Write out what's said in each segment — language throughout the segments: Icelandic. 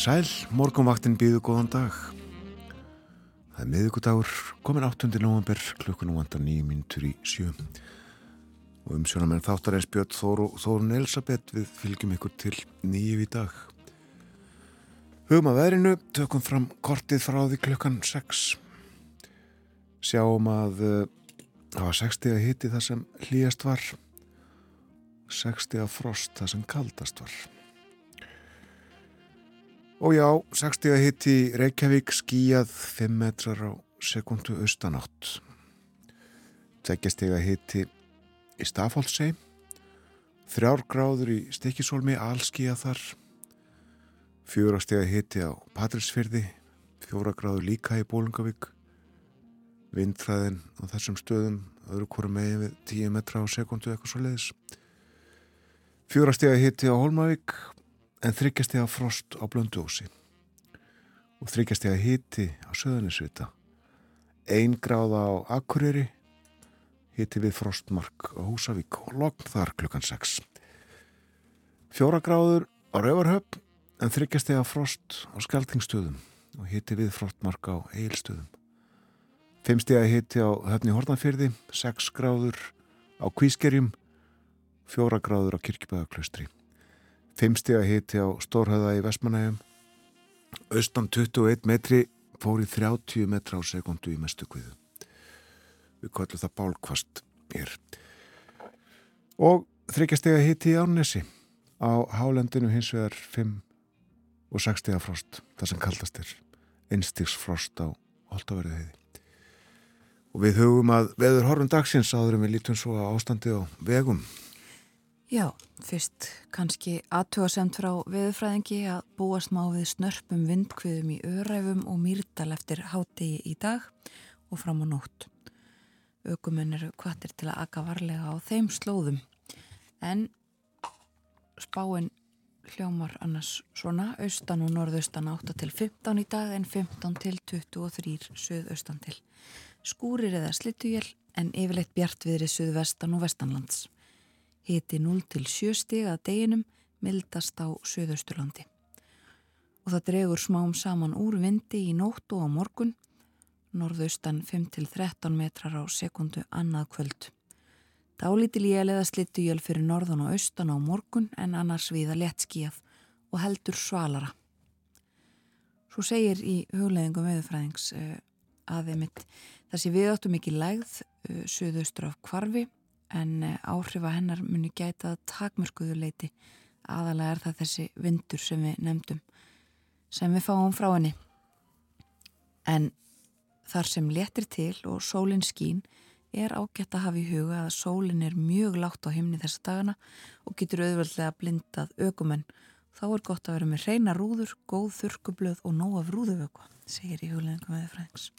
Komiði sæl, morgunvaktin býðu góðan dag. Það er miðugudagur, komin 8. november, klukkunum vantar nýjum mínutur í sjö. Og um sjónamenn þáttar eins björn Þórun Elisabeth við fylgjum ykkur til nýjum í dag. Hugum að verinu, tökum fram kortið frá því klukkan 6. Sjáum að uh, það var 60 að hiti það sem hlýjast var, 60 að frost það sem kaldast var. Og já, 60 að hitti Reykjavík skíjað 5 metrar á sekundu austanátt. Tveggjasteg að hitti í Stafálsei, þrjárgráður í Stikisólmi, allskíjað þar, fjórasteg að hitti á Patrísfyrði, fjóragráður líka í Bólungavík, vindræðin á þessum stöðum, öðru hverju megin við 10 metra á sekundu eitthvað svo leiðis. Fjórasteg að hitti á Holmavík, en þryggjastega frost á blönduósi og þryggjastega hiti á söðunisvita ein gráða á Akureyri hiti við frostmark á Húsavík og lokn þar klukkan 6 fjóra gráður á Rauvarhöpp en þryggjastega frost á Skeltingstöðum og hiti við frostmark á Eilstöðum fimmstega hiti á Höfni Hortnafyrði 6 gráður á Kvískerjum fjóra gráður á Kirkibæðaklaustri Fimmstega hiti á Stórhauða í Vestmanægum. Austan 21 metri fór í 30 metra á sekundu í mestu kviðu. Við kallum það bálkvast hér. Og þryggjastega hiti í Árnesi. Á hálendinu hins vegar 5 og 6 stega frost. Það sem kallast er einstigsfrost á Holtaverði heiði. Og við hugum að veður horfum dagsins áðurum við lítum svo að ástandi á vegum Já, fyrst kannski aðtjóðasemt frá veðurfræðingi að búast má við snörpum vindkviðum í öræfum og mýrdal eftir hátegi í dag og fram á nótt. Ökumenn eru kvartir til að akka varlega á þeim slóðum en spáinn hljómar annars svona austan og norðaustan 8 til 15 í dag en 15 til 23 söðaustan til. Skúrir eða slittuél en yfirleitt bjart viðrið söðvestan og vestanlands hiti 0 til 7 stig að deginum mildast á Suðausturlandi. Og það dregur smám saman úr vindi í nótt og á morgun, norðaustan 5 til 13 metrar á sekundu annað kvöld. Dálítil jél eða slittu jél fyrir norðan og austan á morgun en annars viða lettskíjað og heldur svalara. Svo segir í hugleðingum veðufræðings uh, að þessi við áttum ekki lægð uh, suðaustur af kvarfi en eh, áhrifa hennar muni gæta takmörkuðu leiti aðalega er það þessi vindur sem við nefndum sem við fáum frá henni. En þar sem letir til og sólinn skín er ágætt að hafa í huga að sólinn er mjög látt á himni þessa dagana og getur auðveldlega blindað ökumenn. Þá er gott að vera með reyna rúður, góð þurkublöð og nóg af rúðuvöku segir í hugleðingum eða fræðings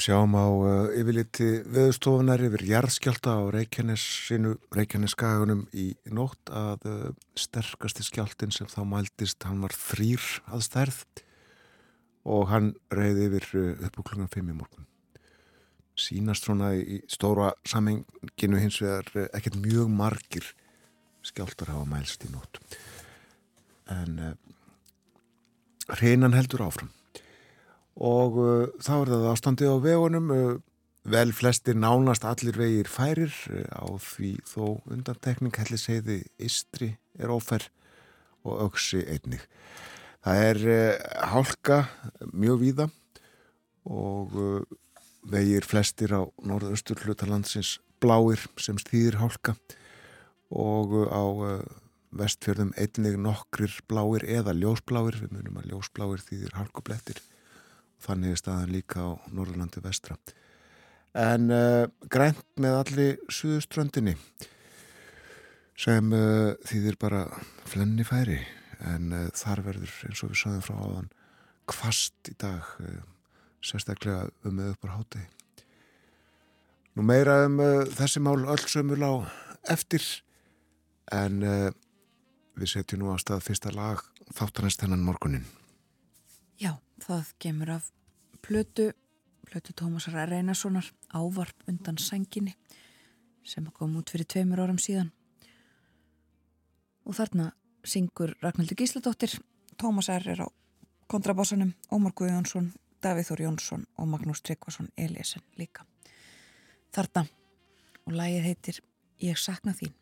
sjáum á uh, yfirliti veðustofunar yfir jarðskjálta á Reykjaneskagunum í nótt að uh, sterkasti skjáltin sem þá mæltist, hann var þrýr að stærð og hann reyði yfir uh, upp á klungan 5 í morgun. Sýnast svona í stóra samenginu hins vegar uh, ekkert mjög margir skjáltar hafa mælst í nótt. En uh, hreinan heldur áfram og uh, þá er það ástandið á vegunum uh, vel flestir nánast allir vegir færir uh, á því þó undantekning hellir segði istri er ófer og auksi einnig. Það er uh, hálka mjög víða og uh, vegir flestir á norðaustur hlutalandsins bláir sem stýðir hálka og á vestfjörðum einnig nokkrir bláir eða ljósbláir, við munum að ljósbláir þýðir hálkublettir þannig er staðan líka á Norðurlandi vestra. En uh, grænt með allir suðuströndinni sem uh, þýðir bara flenni færi en uh, þar verður eins og við saðum frá áðan kvast í dag sérstaklega um með uppar hátegi Nú meira um þessi mál öllsömmul á eftir. En við setjum nú á stað fyrsta lag þáttanast hennan morgunin. Það gemur af plötu, plötu Tómasar Reynarssonar ávarp undan sænginni sem kom út fyrir tveimur árum síðan. Og þarna syngur Ragnhildur Gísladóttir Tómas R. er á kontrabássanum Ómar Guðjónsson, Davíð Þór Jónsson og Magnús Tryggvason Eliasson líka. Þarna og lægið heitir Ég sakna þín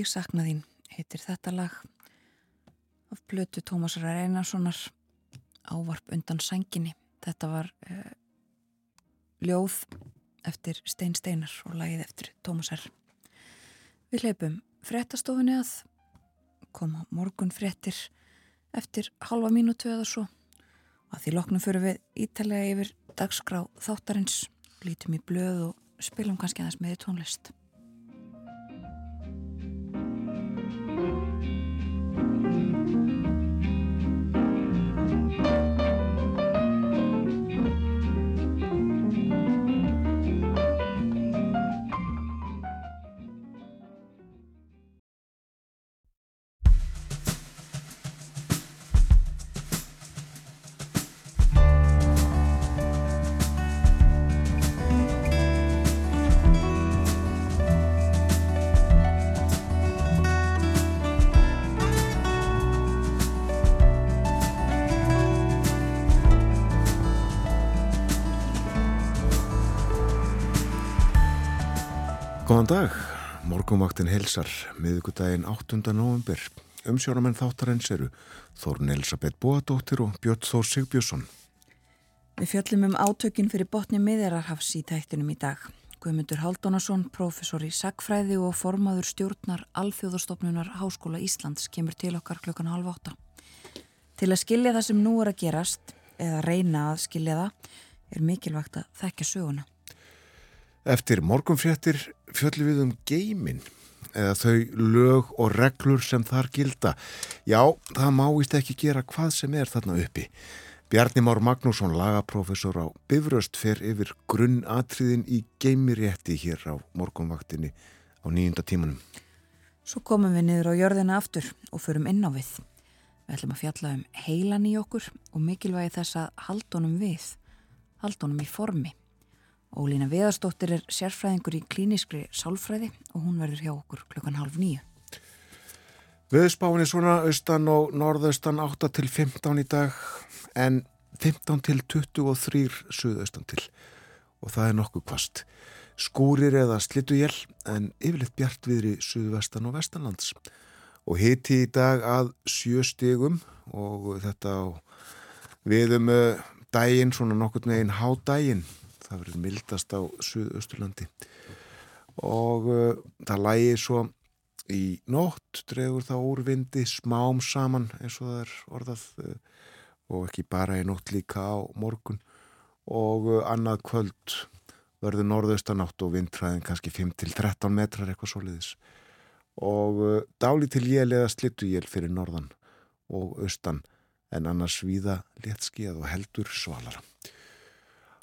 Ég sakna þín, heitir þetta lag af blötu Tómasar Einarssonar ávarp undan sænginni. Þetta var uh, ljóð eftir Stein Steinar og lagið eftir Tómasar. Við leipum frettastofunni að koma morgun frettir eftir halva mínútu eða svo. Að því loknum fyrir við ítalega yfir dagskrá þáttarins, lítum í blöð og spilum kannski aðeins með í tónlist. Góðan dag, morgumvaktin helsar, miðugudaginn 8. november. Umsjónamenn þáttarins eru Þórn Elisabeth Bóadóttir og Björn Þór Sigbjörnsson. Við fjöllum um átökin fyrir botni miðjararhafs í tættinum í dag. Guðmundur Haldunarsson, professor í sagfræði og formaður stjórnar Alþjóðastofnunar Háskóla Íslands kemur til okkar klukkan halv átta. Til að skilja það sem nú er að gerast, eða reyna að skilja það, er mikilvægt að þekka söguna. Eftir morgunfréttir fjöllum við um geimin eða þau lög og reglur sem þar gilda. Já, það má vist ekki gera hvað sem er þarna uppi. Bjarni Már Magnússon, lagaprofessor á Bifröst, fer yfir grunnatriðin í geimirétti hér á morgunvaktinni á nýjunda tímanum. Svo komum við niður á jörðina aftur og förum inn á við. Við ætlum að fjalla um heilan í okkur og mikilvægi þess að haldunum við, haldunum í formi. Ólína Viðarstóttir er sérfræðingur í klíniskri sálfræði og hún verður hjá okkur klukkan halv nýju. Viðspáin er svona austan og norðaustan 8 til 15 í dag en 15 til 23 suðaustan til og það er nokkuð kvast. Skúrir eða slitujél en yfirleitt bjart viðri suðvestan og vestanlands og hiti í dag að sjö stegum og þetta á viðum eh, dægin, svona nokkur neginn hádægin það verður mildast á Suðausturlandi. Og uh, það lægi svo í nótt dregur það úrvindi smám saman eins og það er orðað uh, og ekki bara í nótt líka á morgun. Og uh, annað kvöld verður norðaustanátt og vindræðin kannski 5-13 metrar eitthvað soliðis og uh, dáli til jél eða slittu jél fyrir norðan og austan en annars víða léttskíð og heldur svalara.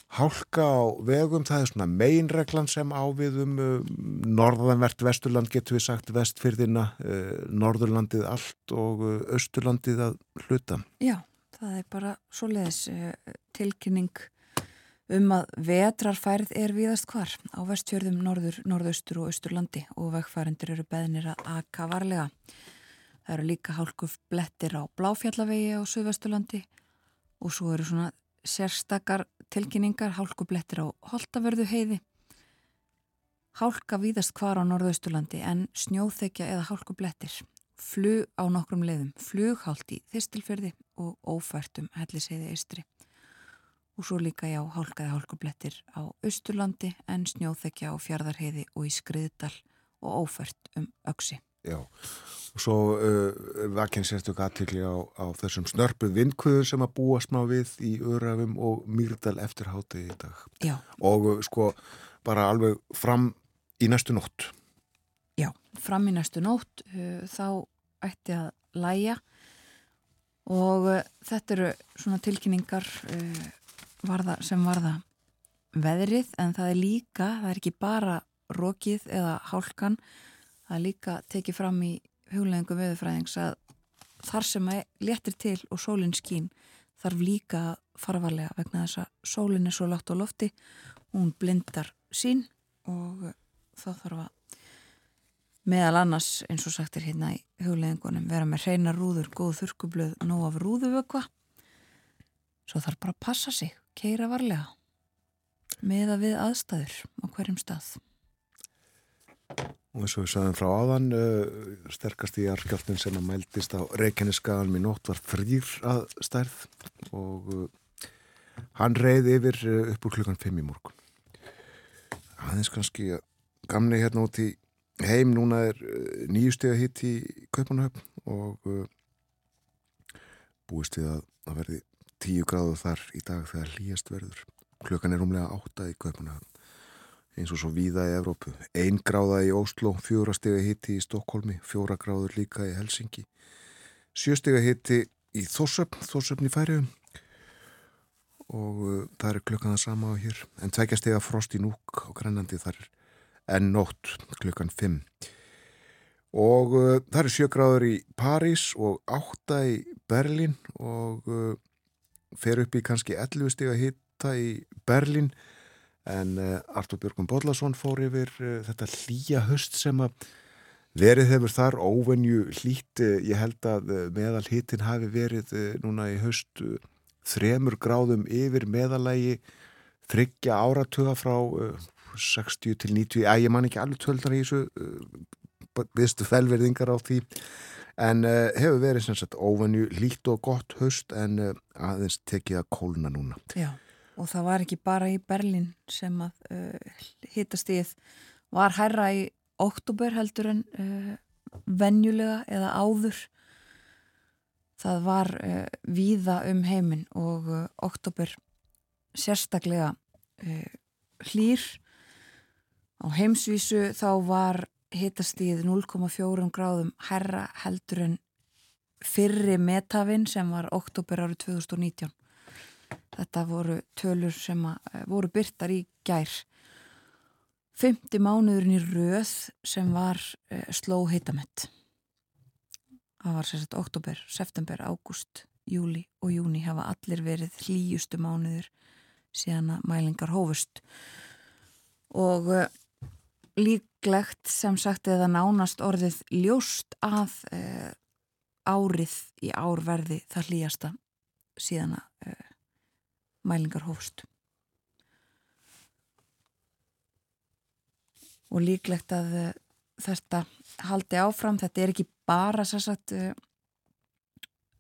Hálka á vegum, það er svona meinreglan sem áviðum uh, norðanvert vesturland getur við sagt vestfyrðina, uh, norðurlandið allt og uh, austurlandið að hluta. Já, það er bara svo leiðis tilkynning um að vetrarfærið er viðast hvar á vestfjörðum norður, norðaustur og austurlandi og vegfærendur eru beðnir að aka varlega. Það eru líka hálkuf blettir á Bláfjallavegi á Suðvesturlandi og svo eru svona sérstakar tilkynningar, hálkublettir á Holtavörðu heiði, hálka víðast hvar á Norðausturlandi en snjóþekja eða hálkublettir, flug á nokkrum leiðum, flughált í Þistilferði og ófærtum helliseiði eistri. Og svo líka já, hálkaði hálkublettir á Östurlandi en snjóþekja á Fjardarheiði og í Skriðdal og ófært um Öksi. Já, og svo uh, vakinn sérstök aðtilli á, á þessum snörpuð vindkvöður sem að búa smá við í Örafum og Myrdal eftir hátegi í dag. Já. Og uh, sko bara alveg fram í næstu nótt. Já, fram í næstu nótt uh, þá ætti að læja og uh, þetta eru svona tilkynningar uh, varða, sem varða veðrið en það er líka, það er ekki bara rokið eða hálkan það er líka tekið fram í huglegingu veðurfræðings að þar sem léttir til og sólinn skín þarf líka farvarlega vegna þess að sólinn er svo látt á lofti hún blindar sín og þá þarf að meðal annars eins og sagtir hérna í huglegingunum vera með reyna rúður, góð þurkublöð og nóg af rúðuvökva. Svo þarf bara að passa sig keira varlega með að við aðstæður á hverjum stað Og eins og við sagðum frá áðan, uh, sterkast í arskjálftin sem að mæltist á Reykjaneskaðan minn nótt var þrýr að stærð og uh, hann reyði yfir uh, upp úr klukkan 5 í morgun. Aðeins kannski gamni hérna út í heim, núna er nýjustega hitt í Kaupanahöfn og búist við að það verði 10 gráðu þar í dag þegar hlýjast verður. Klukkan er umlega 8 í Kaupanahöfn eins og svo víða í Evrópu. Einn gráða í Óslo, fjóra stega hitti í Stokkólmi, fjóra gráður líka í Helsingi, sjöstega hitti í Þórsöfn, Þórsöfn í Færiðum og uh, það er klukkan það sama á hér. En tveikja stega frost í Núk og Grænlandi þar er enn nótt klukkan 5. Og uh, það er sjögráður í París og átta í Berlin og uh, fer upp í kannski 11 stega hitta í Berlin en uh, Artur Björgum Bodlason fór yfir uh, þetta hlýja höst sem að verið hefur þar óvenju hlýtt, uh, ég held að meðal hittin hafi verið núna í höst þremur gráðum yfir meðalægi þryggja áratuga frá 60 til 90, að ég man ekki alveg töldar í þessu viðstu felverðingar á því. En hefur verið sem sagt óvenju lít og gott höst en aðeins tekið að kólna núna. Já og það var ekki bara í Berlin sem að uh, hittastíð var hærra í oktober heldur en venjulega eða áður. Það var víða um heiminn og oktober sérstaklega hlýr. Á heimsvísu þá var hitastíð 0,4 gráðum herra heldur en fyrri metafinn sem var oktober árið 2019 þetta voru tölur sem eh, voru byrtar í gær. 50 mánuðurinn í röð sem var uh, sló hitamett það var sérstaklega oktober, september, ágúst júli og júni hafa allir verið hlýjustu mánuður síðan að mælingar hófust. Og uh, líklegt sem sagt eða nánast orðið ljóst að árið í árverði það hlýjasta síðan að mælingar hófst. Og líklegt að uh, þetta haldi áfram, þetta er ekki bara sagt,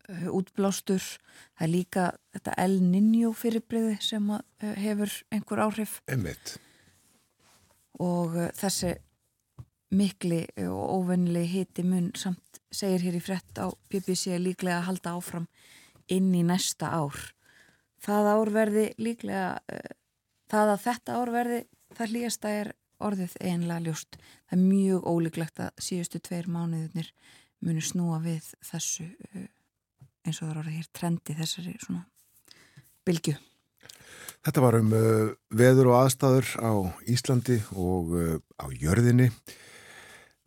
útblástur, það er líka þetta El Niño fyrirbriði sem hefur einhver áhrif. Emitt og þessi mikli og óvennileg hiti mun samt segir hér í frett á BBC líklega að halda áfram inn í næsta ár það árverði líklega uh, það að þetta árverði það hlýjasta er orðið einlega ljóst það er mjög ólíklegt að síðustu tveir mánuðunir muni snúa við þessu uh, eins og það er orðið hér trendi þessari svona bylgu Þetta var um uh, veður og aðstæður á Íslandi og á jörðinni.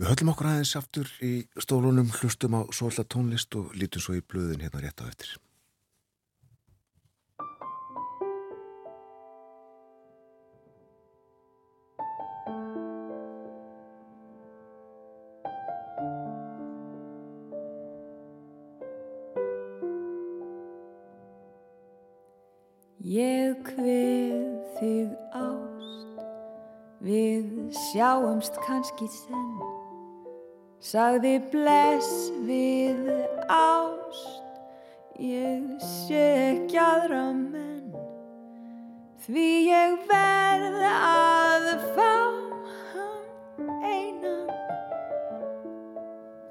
Við höllum okkur aðeins aftur í stólunum, hlustum á svolta tónlist og lítum svo í blöðin hérna rétt á eftir. Sjáumst kannski senn, sagði bless við ást, ég sé ekki aðra menn, því ég verð að fá hann einan,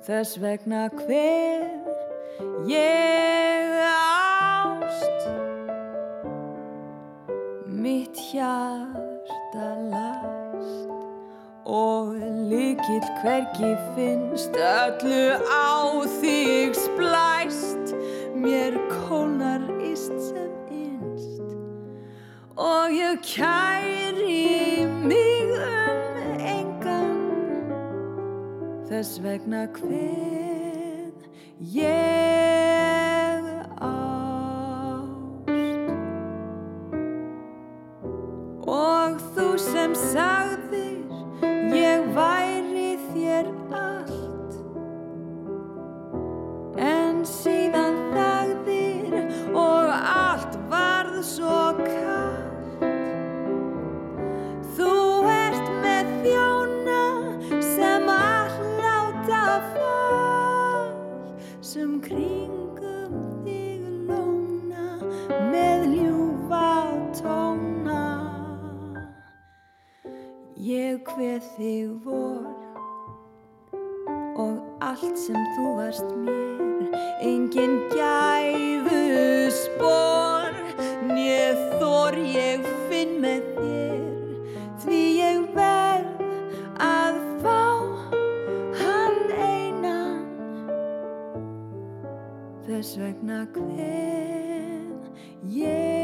þess vegna hvið ég ást. Mitt hjarta læst og líkill hverki finnst öllu á þig splæst. Mér kónar íst sem innst. Og ég kæri mig um engan. Þess vegna hvern ég á og þú sem sagðir Ég hveð þig vor. Og allt sem þú varst mér engin gæfu spór nýð þór ég finn með þér því ég verð að fá hann einan. Þess vegna hvern ég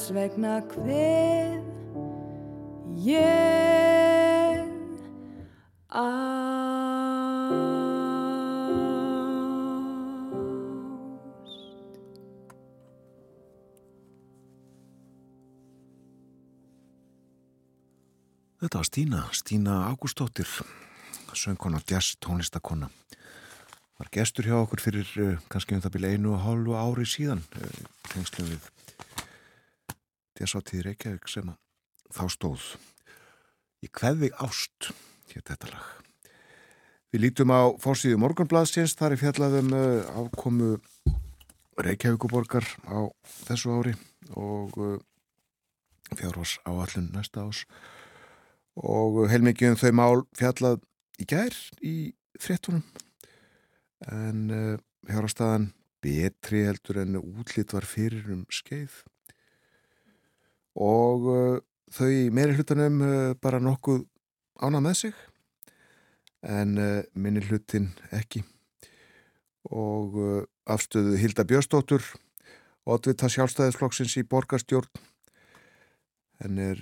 þess vegna hver ég ást Þetta var Stína, Stína Ágústóttir, söngkona, jazz, tónlistakona. Var gestur hjá okkur fyrir uh, kannski um það byrja einu og hálfu ári síðan, uh, tengslum við jazzáttíð Reykjavík sem þá stóð. Í hverði ást, hér þetta lag. Við lítum á fórsíðu morgunblaðsins, þar er fjallaðum uh, ákomu Reykjavíkuborgar á þessu ári og uh, fjárhás áallun næsta ás og heilmikið um þau mál fjallað í gær í fréttunum en uh, hjárastæðan betri heldur en útlýtt var fyrir um skeið og uh, þau í meiri hlutanum uh, bara nokkuð ánað með sig en uh, minni hlutin ekki og afstöðu Hilda Björnsdóttur oddvita sjálfstæðisflokksins í borgarstjórn henn er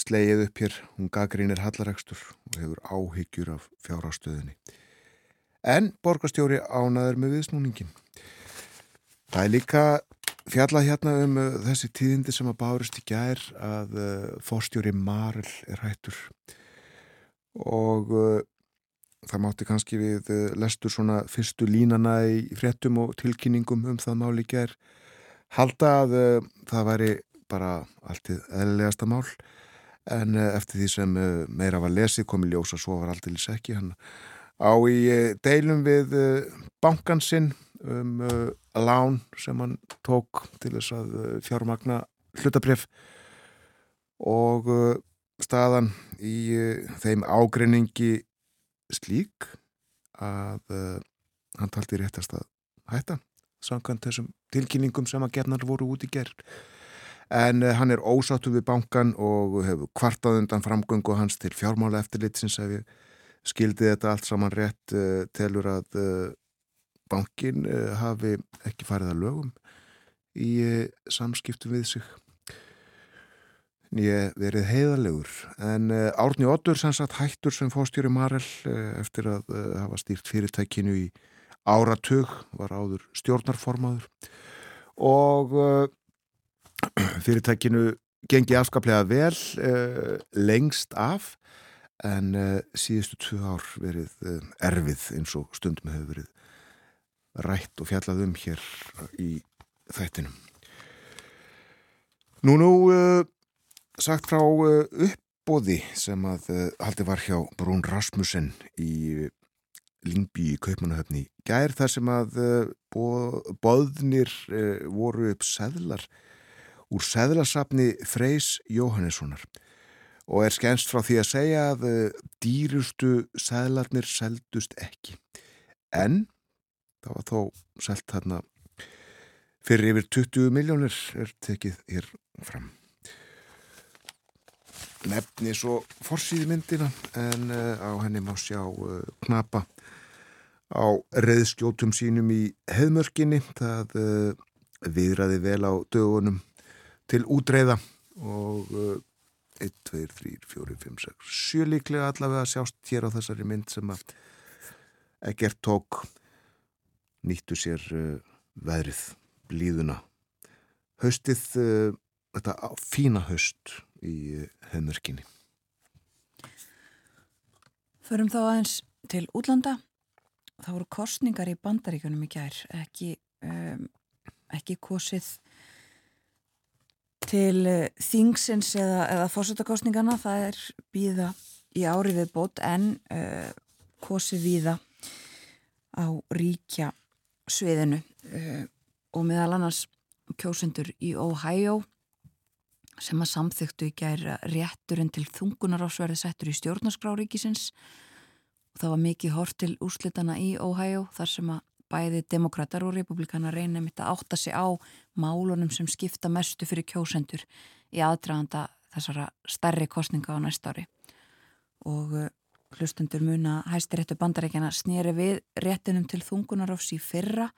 slegið upp hér, hún gagrínir hallaregstur og hefur áhyggjur af fjárhástöðinni. En borgarstjóri ánaður með viðsnúningin. Það er líka fjallað hérna um uh, þessi tíðindi sem að bárist í gær að uh, fórstjóri Marel er hættur. Og uh, það mátti kannski við uh, lestur svona fyrstu línana í fréttum og tilkynningum um það máli gær halda að uh, það væri bara alltið eðlilegasta mál. En uh, eftir því sem meira var lesið komi ljósa svo var alltið lýs ekki. Hann á í deilum við uh, bankan sinn um uh, lán sem hann tók til þess að uh, fjármagna hlutabref og uh, staðan í uh, þeim ágreiningi slík að uh, hann taldi réttast að hætta samkvæmt þessum tilkynningum sem að gernar voru út í gerð en uh, hann er ósáttu við bankan og hefur kvartað undan framgöngu hans til fjármála eftirlitsins ef ég skildi þetta allt saman rétt telur að bankin uh, hafi ekki farið að lögum í uh, samskiptum við sig. Ég verið heiðalegur en uh, Árni Oddur sem sagt hættur sem fóstjóri Marel uh, eftir að hafa stýrt fyrirtækinu í áratug var áður stjórnarformaður. Og fyrirtækinu gengi afskaplega vel lengst af en síðustu tvö ár verið erfið eins og stundum hefur verið rætt og fjallað um hér í þættinum. Nú nú uh, sagt frá uh, uppbóði sem að uh, haldi var hjá Brún Rasmussen í Lingby í Kaupmannahöfni gær þar sem að boðnir voru upp seðlar úr seðlasafni Freys Jóhannessonar og er skennst frá því að segja að dýrustu seðlarnir seldust ekki en það var þó selt þarna fyrir yfir 20 miljónir er tekið hér fram. Nefni svo forsýði myndina en uh, á henni má sjá uh, knapa á reðskjótum sínum í heðmörkinni það uh, viðraði vel á dögunum til útreiða og 1, 2, 3, 4, 5, 6 7 líklega allavega sjást hér á þessari mynd sem að ekkert tók nýttu sér uh, veðrið, blíðuna. Haustið uh, þetta fína haust í uh, heimörkinni Förum þá aðeins til útlanda. Það voru kostningar í bandaríkunum í gær, ekki, um, ekki kosið til þingsins eða, eða fórsetakostningana það er býða í ári við bót en uh, kosi víða á ríkja sviðinu uh, og meðal annars kjósendur í Ohio sem að samþyktu í gæra rétturinn til þungunarásverði settur í stjórnarskráríkisins og það var mikið hort til úrslitana í Ohio þar sem að bæði demokrater og republikana reyna mitt að átta sig á málunum sem skipta mestu fyrir kjósendur í aðdraganda þessara stærri kostninga á næsta ári. Og hlustendur muna hæstiréttu bandarækjana snýri við réttinum til þungunaráfs í fyrra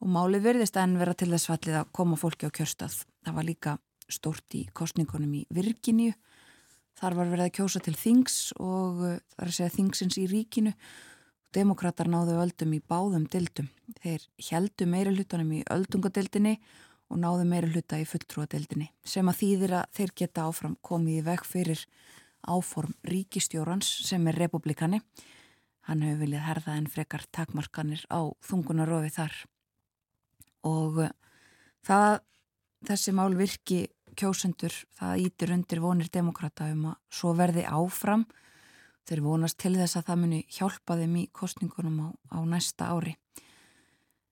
og málið verðist enn vera til þess fallið að koma fólki á kjörstað. Það var líka stort í kostningunum í Virginíu. Þar var verið að kjósa til þings og uh, það er að segja þingsins í ríkinu. Demokrater náðu öldum í báðum dildum. Þeir heldu meira hlutunum í öldungadildinni og náðu meira hluta í fulltrúadildinni sem að þýðir að þeir geta áfram komið í veg fyrir áform ríkistjórans sem er republikani. Hann hefur viljað herða en frekar takmarkanir á þungunarofi þar. Og uh, það, þessi mál virki kjósendur, það ítir undir vonir demokrata um að svo verði áfram. Þeir vonast til þess að það muni hjálpa þeim í kostningunum á, á næsta ári.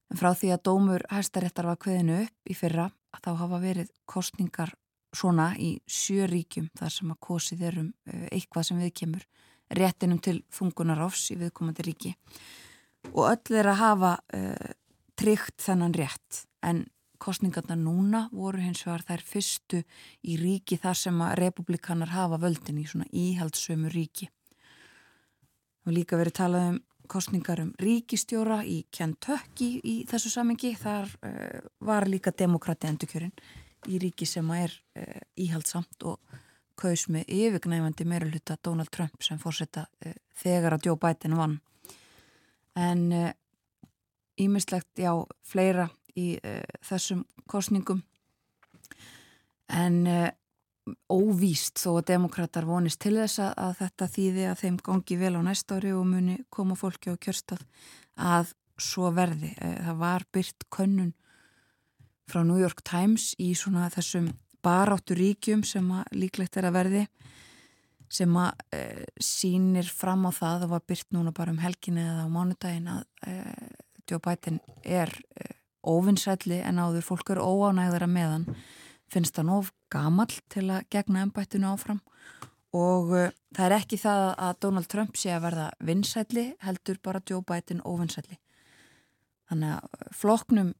En frá því að dómur hæstaréttar var kveðinu upp í fyrra að þá hafa verið kostningar svona í sjö ríkjum þar sem að kosið er um uh, eitthvað sem við kemur réttinum til þungunaráfs í viðkomandi ríki og öll er að hafa uh, tryggt þennan rétt en kostningarna núna voru hins vegar þær fyrstu í ríki þar sem að republikanar hafa völdin í svona íhaldsömu ríki. Og líka verið talað um kostningar um ríkistjóra í Kentucky í þessu samengi. Þar uh, var líka demokrati endurkjörin í ríki sem er uh, íhaldsamt og kaus með yfirgnæfandi meira hluta Donald Trump sem fórsetta uh, þegar að Joe Biden vann. En ímislegt, já, fleira í þessum kostningum en óvíst þó að demokrater vonist til þess að þetta þýði að þeim gangi vel á næsta ári og muni koma fólki á kjörstað að svo verði. Það var byrt könnun frá New York Times í svona þessum baráttu ríkjum sem að líklegt er að verði sem að sínir fram á það það var byrt núna bara um helginni eða á mánudagin að Joe Biden er eh, óvinnsætli en áður fólk eru óánægðara meðan finnst það nóg gamal til að gegna ennbættinu áfram? Og það er ekki það að Donald Trump sé að verða vinsætli heldur bara Biden óvinnsætli þannig að eh, floknum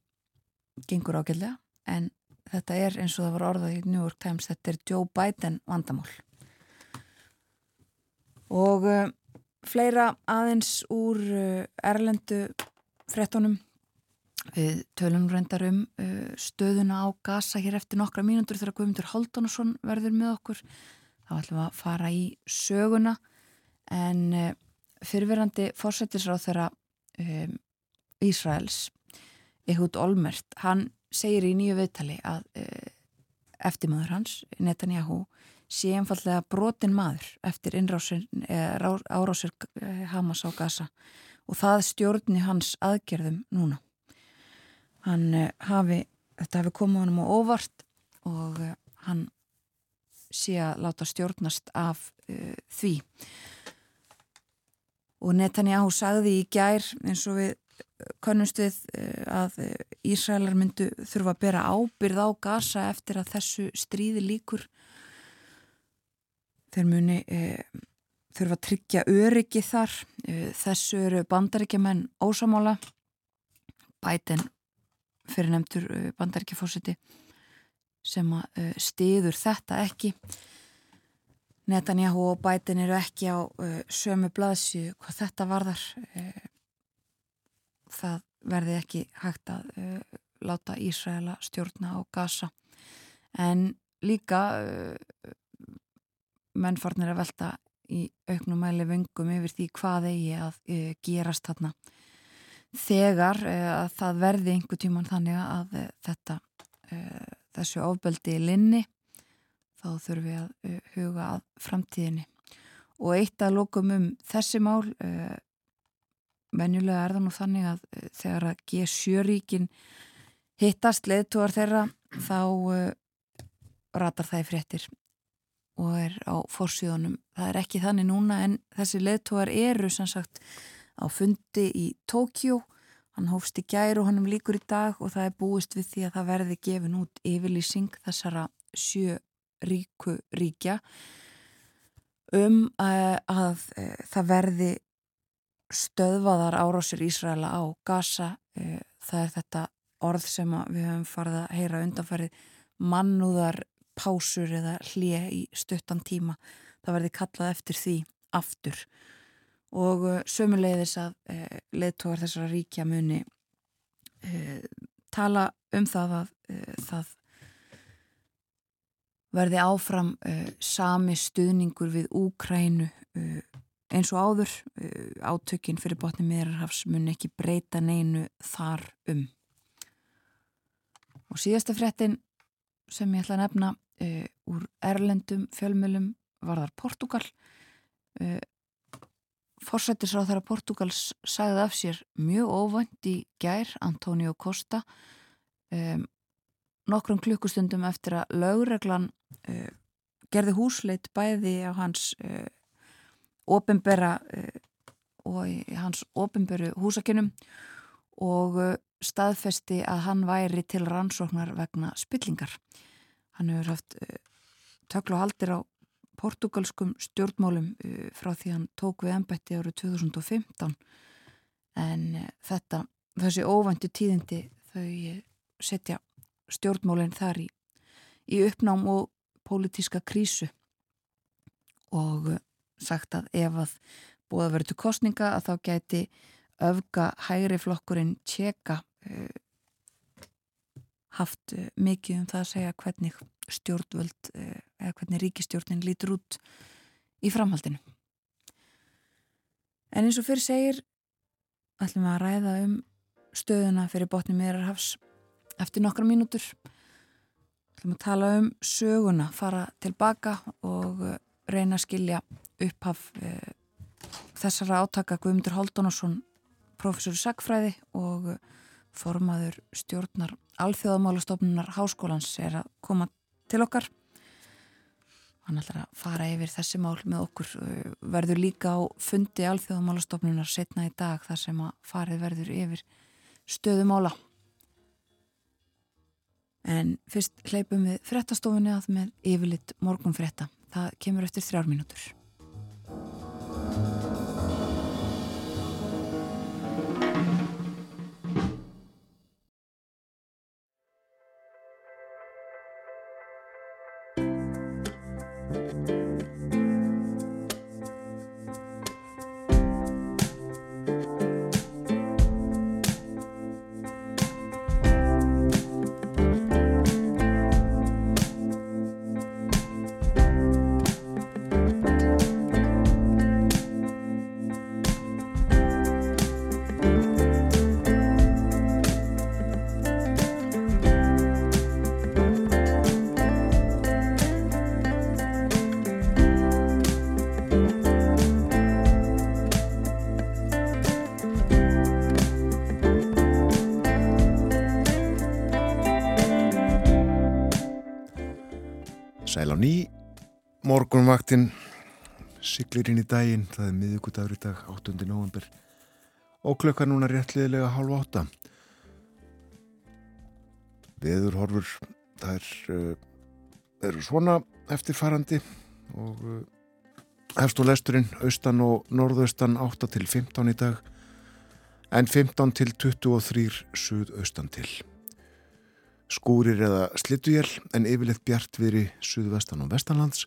gengur ágæðlega en þetta er eins og það var orðað í New York Times þetta er Joe Biden vandamál. Og uh, fleira aðeins úr uh, Erlendu frettunum við tölum reyndar um uh, stöðuna á gasa hér eftir nokkra mínútur þegar Guðmundur Haldunarsson verður með okkur. Þá ætlum við að fara í söguna en fyrirverandi fórsættisráð þeirra um, Ísraels Ehud Olmert, hann segir í nýju viðtali að uh, eftirmaður hans, Netanyahu sé einfallega brotin maður eftir árásir Hamas á gasa og það stjórni hans aðgerðum núna. Hann hafi, þetta hafi komið honum á óvart og hann sé að láta stjórnast af uh, því. Og Netanyahu sagði í gær eins og við kannumst við að Ísraelar myndu þurfa að bera ábyrð á gasa eftir að þessu stríði líkur. Þeir muni þurfa að tryggja öryggi þar. Eh, þessu eru bandaríkjaman ósamála bæten fyrir nefndur eh, bandaríkjafósiti sem að eh, stiður þetta ekki. Netanyahu og bæten eru ekki á sömu blaðsju hvað þetta varðar það verði ekki hægt að láta Ísraela stjórna á Gaza. En líka mennfarnir að velta í auknum mæli vöngum yfir því hvað eigi að uh, gerast þarna. Þegar uh, að það verði einhver tíman þannig að uh, þetta þessu ofbeldi í linni þá þurfum við að huga að framtíðinni. Og eitt að lókum um þessi mál menjulega er það nú þannig að þegar að G7-ríkin hittast leðtúar þeirra þá ratar það í fréttir og er á fórsíðunum. Það er ekki þannig núna en þessi leðtóar eru sem sagt á fundi í Tókjó. Hann hófst í gæru og hann um líkur í dag og það er búist við því að það verði gefin út yfirlýsing þessara sjö ríku ríkja um að, að, að það verði stöðvaðar árásir Ísraela á Gaza. Það er þetta orð sem við höfum farið að heyra undanfærið mannúðar pásur eða hlje í stuttan tíma. Það verði kallað eftir því aftur og sömulegðis að eh, leðtógar þessara ríkja muni tala um það að það verði áfram sami stuðningur við Úkrænu eins og áður átökinn fyrir botni meðrarhafs muni ekki breyta neinu þar um. Og síðasta frettin sem ég ætla að nefna uh, úr Erlendum fjölmjölum var þar Portugal. Uh, Forsættisráð þeirra Portugals sagði af sér mjög óvænt í gær Antonio Costa um, nokkrum klukkustundum eftir að lögreglan uh, gerði húsleit bæði á hans ofinbera og í hans ofinberu húsakinnum og staðfesti að hann væri til rannsóknar vegna spillingar. Hann hefur haft töklu og haldir á portugalskum stjórnmálum frá því hann tók við ennbætti árið 2015 en þetta, þessi óvæntu tíðindi þau setja stjórnmálinn þar í, í uppnám og pólitíska krísu og sagt að ef að búið að vera til kostninga að þá gæti öfga hægri flokkurinn tjeka uh, haft uh, mikið um það að segja hvernig stjórnvöld uh, eða hvernig ríkistjórnin lítur út í framhaldinu. En eins og fyrir segir ætlum við að ræða um stöðuna fyrir botni meðrarhafs eftir nokkra mínútur. ætlum að tala um söguna, fara tilbaka og reyna að skilja upphaf þessara átaka Guðmundur Haldunarsson professor í sagfræði og formaður stjórnar alþjóðamálastofnunar háskólans er að koma til okkar. Hann ætlar að fara yfir þessi mál með okkur verður líka á fundi alþjóðamálastofnunar setna í dag þar sem að farið verður yfir stöðumála en fyrst hleypum við frettastofunni að með yfirlitt morgun fretta það kemur eftir þrjár mínútur morgunvaktin siglir inn í daginn, það er miðugudagur í dag, 8. november og klukka núna réttliðilega hálf átta. Veður horfur, það er, uh, eru svona eftirfarandi og hefst og lesturinn austan og norðaustan 8 til 15 í dag en 15 til 23 suðaustan til skúrir eða slittuél en yfirleitt bjart viðri suðvestan og vestanlands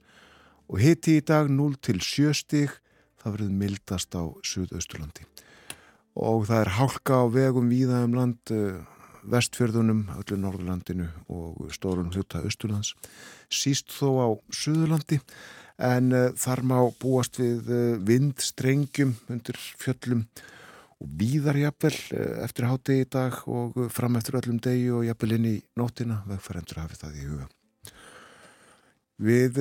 og hiti í dag 0 til 7 stig það verður mildast á suðausturlandi. Og það er hálka á vegum víða um land vestfjörðunum, öllu norðurlandinu og stórun hluta austurlands. Síst þó á suðurlandi en uh, þar má búast við uh, vindstrengjum undir fjöllum. Og víðar jafnvel eftir háti í dag og fram eftir öllum degi og jafnvel inn í nótina vegfærendur hafið það í huga. Við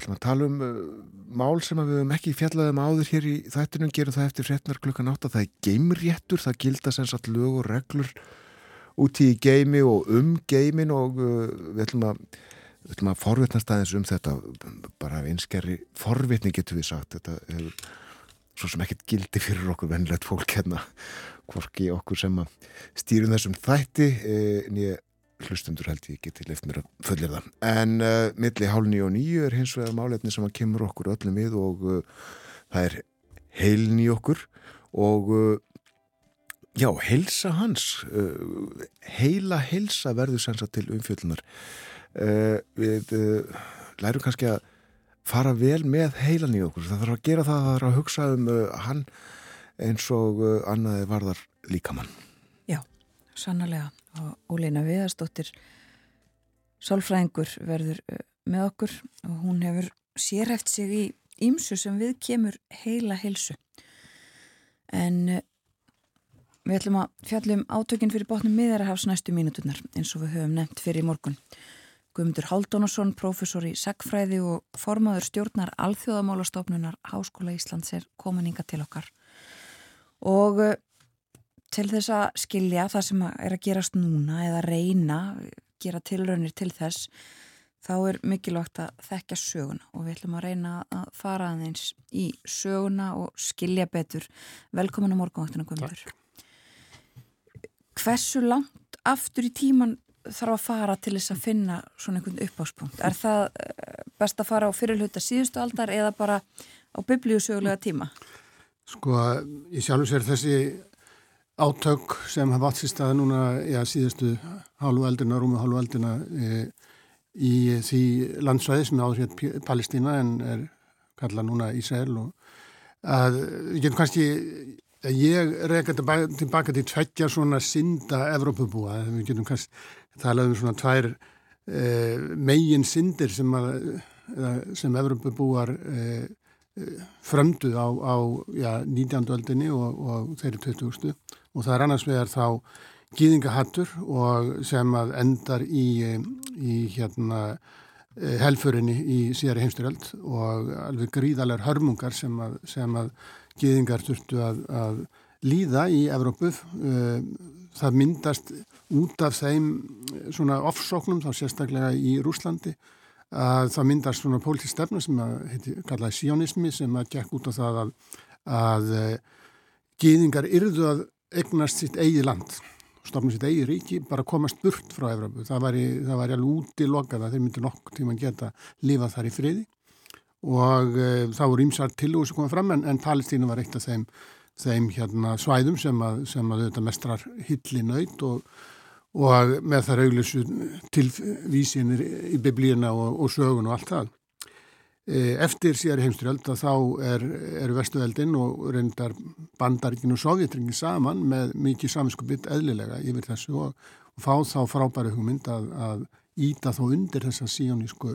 ætlum að tala um uh, mál sem við hefum ekki fjallaðum áður hér í þættinum, gerum það eftir fréttnar klukkan átta, það er geimréttur, það gilda sem sagt lög og reglur úti í geimi og um geimin og uh, við ætlum að við ætlum að forvitnast aðeins um þetta. Bara einskerri forvitning getur við sagt. Þetta hefur svo sem ekkert gildi fyrir okkur vennlegt fólk hérna hvorki okkur sem að stýrum þessum þætti e, nýja hlustundur held ég geti leift mér að fullir það en uh, milli hálni og nýju er hins vegar málefni sem að kemur okkur öllum við og uh, það er heilni okkur og uh, já, heilsa hans heila heilsa verður sensa til umfjöldunar við lærum kannski að fara vel með heilan í okkur. Það þarf að gera það, það þarf að hugsa um hann eins og annaði varðar líkamann. Já, sannlega og Ólína Viðarsdóttir sálfræðingur verður með okkur. Og hún hefur sérhæft sig í ímsu sem við kemur heila heilsu. En við ætlum að fjallum átökinn fyrir botnum miðarahafs næstu mínuturnar eins og við höfum nefnt fyrir morgun. Guðmundur Haldunarsson, professor í sagfræði og formaður stjórnar alþjóðamálastofnunar Háskóla Íslands er komaninga til okkar. Og til þess að skilja það sem er að gerast núna eða reyna, gera tilraunir til þess, þá er mikilvægt að þekkja söguna og við ætlum að reyna að fara aðeins í söguna og skilja betur. Velkomin á morgunvaktina Guðmundur. Hversu langt aftur í tíman þarf að fara til þess að finna svona einhvern uppáspunkt? Er það eh, best að fara á fyrirluta síðustu aldar eða bara á biblíusögulega tíma? Sko, ég sjálfur sér þessi átök sem hafa átt sér stað núna já, síðustu hálfu eldina, rúmi hálfu eldina e, í því landsvæði sem áður hér Palestína en er kallað núna Ísrael og að við getum kannski ég reyka tilbaka til tveggja svona synda Evrópubúa, við getum kannski talað um svona tvær e, megin syndir sem, sem Evrópubúar e, frönduð á, á já, 19. öldinni og, og þeirri 20. og það er annars vegar þá gýðingahattur og sem að endar í, í hérna helfurinni í síðari heimstyrjald og alveg gríðalar hörmungar sem að, sem að gýðingar þurftu að, að líða í Evrópu. Það myndast út af þeim svona offsóknum þá sérstaklega í Rúslandi að það myndast svona pólitísk stefna sem að heiti kallaði sionismi sem að gekk út á það að, að eh, gýðingar yrðu að egnast sitt eigi land stofna sitt eigi ríki, bara komast burt frá Evrópu, það var, í, það var alveg út í lokað að þeir myndi nokk tíma geta lifað þar í friði og e, það voru ímsar tilúi sem komið fram en, en Palestínu var eitt af þeim, þeim hérna, svæðum sem að, sem að auðvitað mestrar hilli nöyt og og með það rauglissu tilvísinir í biblíuna og, og sögun og allt það. E, eftir síðar heimstyrjöld að þá er, er vestuveldin og reyndar bandaríkinu og sovjetringin saman með mikið saminskupið eðlilega yfir þessu og, og fá þá frábæri hugmynd að, að íta þó undir þessa síjónísku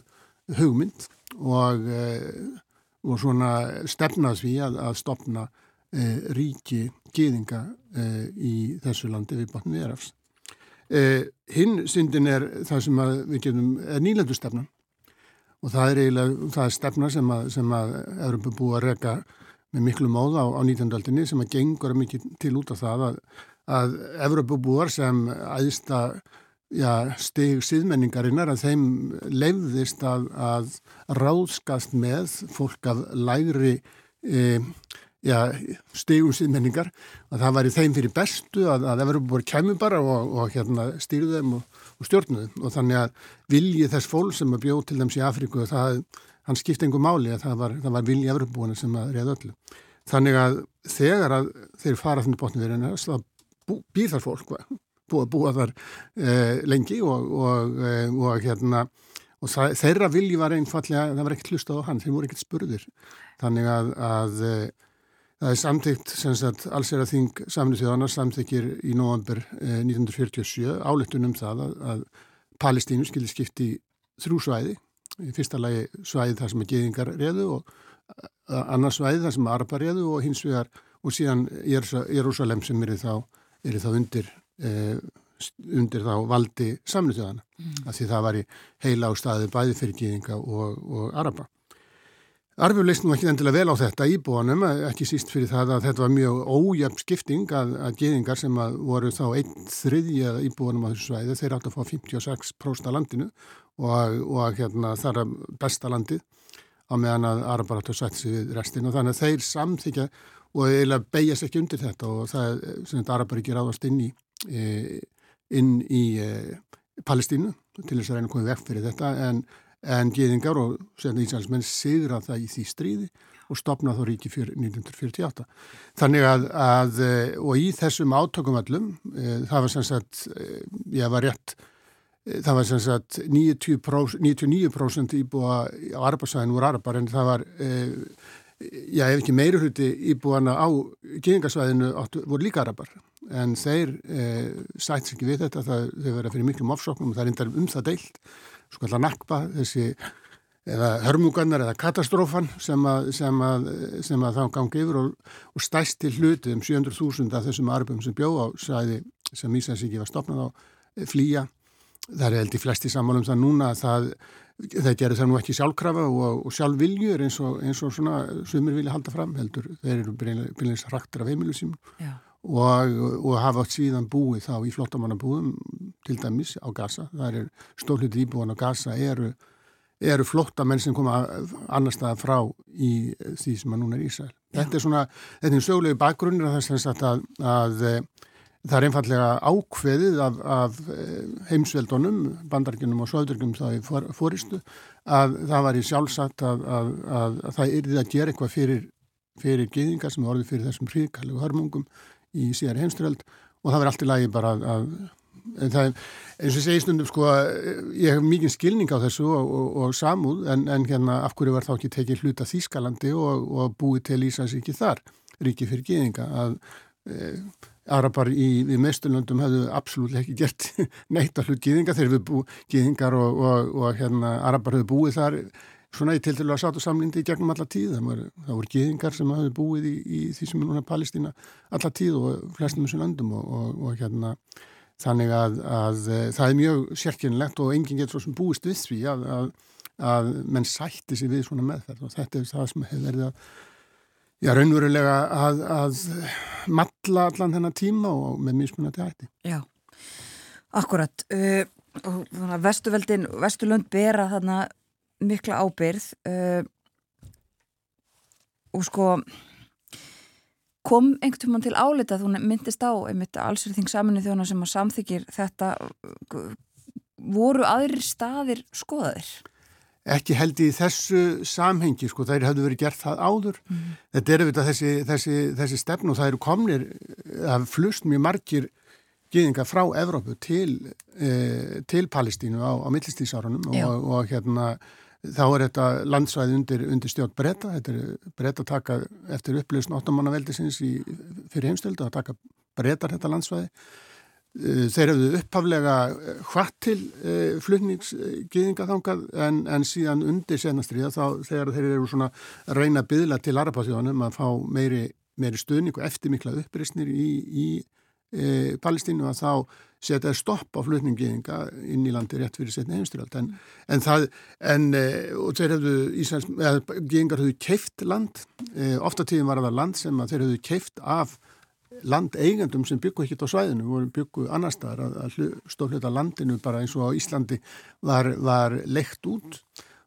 hugmynd og, e, og svona stefnað því að, að stopna e, ríki gýðinga e, í þessu landi við botnum viðrafs. Eh, hinn syndin er það sem við getum, nýlendustefnan og það er eiginlega, það er stefna sem að, sem að Európa búið að reyka með miklu móða á, á 19. aldinni sem að gengur mikið til út af það að, að Európa búar sem æðista já, steg síðmenningarinnar að þeim leifðist að, að ráðskast með fólk af lægri e, já, stegum síðmenningar að það var í þeim fyrir bestu að, að Evropa voru kæmi bara og, og hérna, stýrðu þeim og, og stjórnuðu. Og þannig að vilji þess fólk sem bjóð til þeim sér Afríku það, hann skipti einhver máli að það var, það var vilji Evropabúana sem að reyða öllu. Þannig að þegar að þeir fara þannig botniverðina þá bú, býr þar fólk búið að búa þar eh, lengi og, og hérna og það, þeirra vilji var einfallega það var ekkert hlustað á hann, þeir voru ekkert spurðir. Þannig að, að Það er samtíkt allsera þing saminu þjóðana samtíkir í november eh, 1947 áletun um það að, að Palestínu skildi skipti þrjú svæði. Í fyrsta lagi svæði þar sem er geðingar reðu og annars svæði þar sem er arpa reðu og hins vegar og síðan Jérúsalem sem er þá, er þá undir, eh, undir þá valdi saminu þjóðana. Mm. Því það var í heila á staði bæði fyrir geðinga og, og arpa. Arfur leist nú ekki endilega vel á þetta íbúanum, ekki síst fyrir það að þetta var mjög ójöfn skipting að, að geðingar sem að voru þá einn þriðja íbúanum á þessu svæði, þeir átt að fá 56% af landinu og, og hérna, það er besta landið á meðan að Arabar átt að setja sig við restin og þannig að þeir samþykja og eiginlega beigja sér ekki undir þetta og það sem þetta Arabar ekki ráðast inn í, e, inn í e, Palestínu til þess að reyna að koma vekk fyrir þetta. En en geðingar og setna Íslandsmenn sigra það í því stríði og stopna þá ríki fyrir 1948. Þannig að, að og í þessum átökum allum, e, það var sem sagt, e, ég var rétt, e, það var sem sagt 90%, 99% íbúa á Arabasæðin voru Arabar en það var, já ef ekki meiri hluti íbúana á geðingarsvæðinu voru líka Arabar en þeir sætt sér ekki við þetta, það, þau verða fyrir miklum ofsóknum og það er um það deilt sko alltaf nakpa þessi eða hörmugannar eða katastrófan sem að, sem að, sem að þá gangi yfir og, og stæsti hluti um 700.000 af þessum arbum sem bjó á sæði sem Íslandsíki var stopnað á eh, flýja. Það er held í flesti sammálum það núna að það, það gerir það nú ekki sjálfkrafa og, og sjálfviljur eins og, eins og svona sumir vilja halda fram heldur. Þeir eru byrjins raktur af heimilu sím og, og hafa síðan búið þá í flottamannabúðum til dæmis á Gaza. Það er stólið íbúan á Gaza eru, eru flottamenn sem koma annar staða frá í því sem að núna er Ísæl. Þetta er svona, þetta er sögulegu bakgrunnir að þess að, að, að það er einfallega ákveðið af, af heimsveldunum, bandarginum og söðurgjum þá í for, fóristu að það var í sjálfsagt að, að það yrði að gera eitthvað fyrir, fyrir geðingar sem er orðið fyrir þessum hríkallegu hörmungum í síðar heimströld og það verður allt í lagi bara að, að það, eins og segi stundum sko ég hef mikið skilning á þessu og, og, og samúð en, en hérna af hverju var þá ekki tekið hluta Þískalandi og, og búið til Íslands ekki þar, ríki fyrir geðinga að e, Arabar í, í meisturlöndum hefðu absolutt ekki gert neitt að hlut geðinga þegar við búið geðingar og hérna Arabar hefðu búið þar svona í til til að sátu samlindi í gegnum alla tíð. Það voru, voru geðingar sem hafi búið í, í því sem er núna Palestína alla tíð og flestum þessu landum og, og, og hérna þannig að, að það er mjög sérkynlegt og enginn getur svo sem búist við því að, að, að menn sætti sig við svona meðferð og þetta er það sem hefur verið að Já, raunverulega að, að matla allan þennan tíma og með mismunandi hætti. Já, akkurat. Uh, Vestuveldin, Vesturlönd bera þarna mikla ábyrð uh, og sko kom einhvern tíma til álita þú myndist á einmitt allsverðing saminu þjóna sem að samþykir þetta voru aðrir staðir skoðaðir? Ekki held í þessu samhengi sko, þær hefðu verið gert það áður mm. þetta er auðvitað þessi, þessi, þessi stefn og það eru komnir að flust mjög margir geðinga frá Evrópu til, eh, til Palestínu á, á millistísárunum og, og hérna þá er þetta landsvæði undir, undir stjórn breyta, þetta er breyta taka eftir upplýsn óttamannaveldisins fyrir heimstöld að taka breytar þetta landsvæði. Eh, þeir hefðu upphaflega hvatt til uh, flutningsgiðingaþangað en, en síðan undir senastriða þá þegar þeir eru svona reyna byðla til Arabáþjóðanum að fá meiri, meiri stuðning og eftirmikla upprýsnir í, í e, Palestínu að þá setja stopp á flutningiðinga inn í landi rétt fyrir setni heimstyrjald en, en það, en e, og þeir hefðu Íslands, eða giðingar hefðu keift land, e, ofta tíðin var það land sem að þeir hefðu keift af landeigandum sem byggu ekkert á svæðinu voru byggu annar staðar að, að stofluta landinu bara eins og á Íslandi var, var leikt út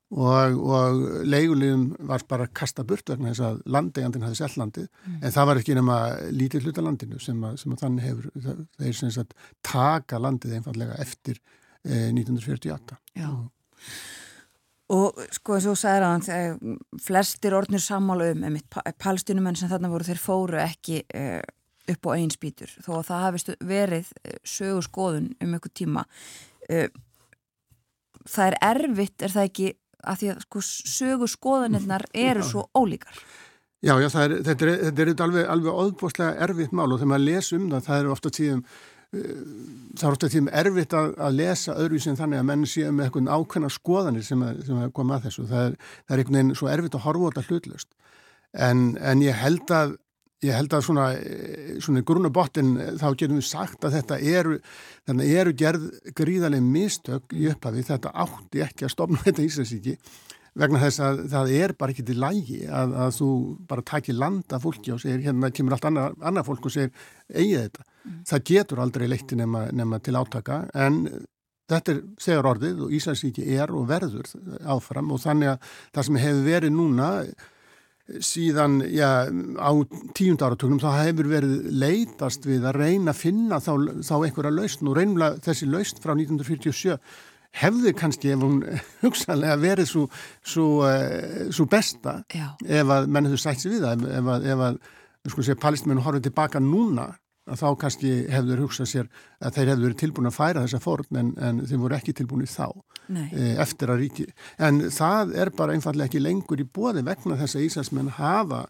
og, og leigulegum var bara að kasta burt vegna þess að landegandin hafi selgt landið. Mm. en það var ekki nema lítið hluta landinu sem að, sem að þannig hefur það, það er sem sagt taka landið einfallega eftir eh, 1948 Já. Og, og sko eins og sæðir að eh, flestir orðnir sammálu um palestinumenn sem þarna voru þeir fóru ekki eh, upp á einn spýtur. Þó að það hafi verið eh, sögu skoðun um einhver tíma eh, það er erfitt, er það ekki að því að sko sögu skoðanirnar eru svo ólíkar. Já, já, er, þetta er, þetta er alveg, alveg óðbúslega erfitt mál og þegar maður les um það, það er ofta tíðum uh, það er ofta tíðum erfitt að, að lesa öðruvísin þannig að menn séu með eitthvað ákveðna skoðanir sem að, sem að koma að þessu. Það er, það er einhvern veginn svo erfitt að horfa á þetta hlutlust en, en ég held að Ég held að svona, svona í grunabottin þá getum við sagt að þetta eru, eru gerð gríðarlega mistök í upphafi, þetta átti ekki að stopna þetta Íslandsíki vegna þess að það er bara ekki til lægi að, að þú bara takir landa fólki og segir hérna kemur allt annað, annað fólk og segir eigið þetta. Mm. Það getur aldrei leitti nema, nema til átaka en þetta er segur orðið og Íslandsíki er og verður áfram og þannig að það sem hefur verið núna síðan já, á tíund áratögnum þá hefur verið leitast við að reyna að finna þá, þá einhverja lausn og reynlega þessi lausn frá 1947 hefði kannski ef hún hugsanlega verið svo, svo, svo besta Já. ef að menn hefur sætt sér við það ef að, ef að sko sé, palestmennu horfið tilbaka núna að þá kannski hefur hugsað sér að þeir hefur verið tilbúin að færa þessa forn en, en þeir voru ekki tilbúin þá e, eftir að ríki. En það er bara einfallega ekki lengur í bóði vegna þess að Íslandsmenn hafa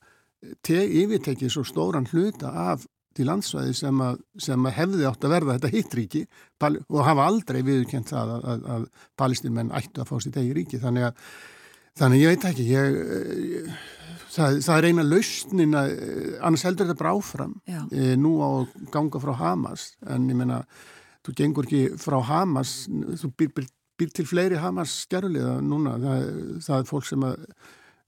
yfirtekið svo stóran hluta af til landsvæði sem að, sem að hefði átt að verða þetta hittríki og hafa aldrei viðkjönt það að, að, að palestinmenn ættu að fá sér tegi ríki þannig að þannig ég veit ekki ég, það, það er eina lausnin að annars heldur þetta bara áfram e, nú á ganga frá Hamas. En ég menna þú gengur ekki frá Hamas þú býr, býr, býr til fleiri Hamas skerliða núna. Það, það er fólk sem að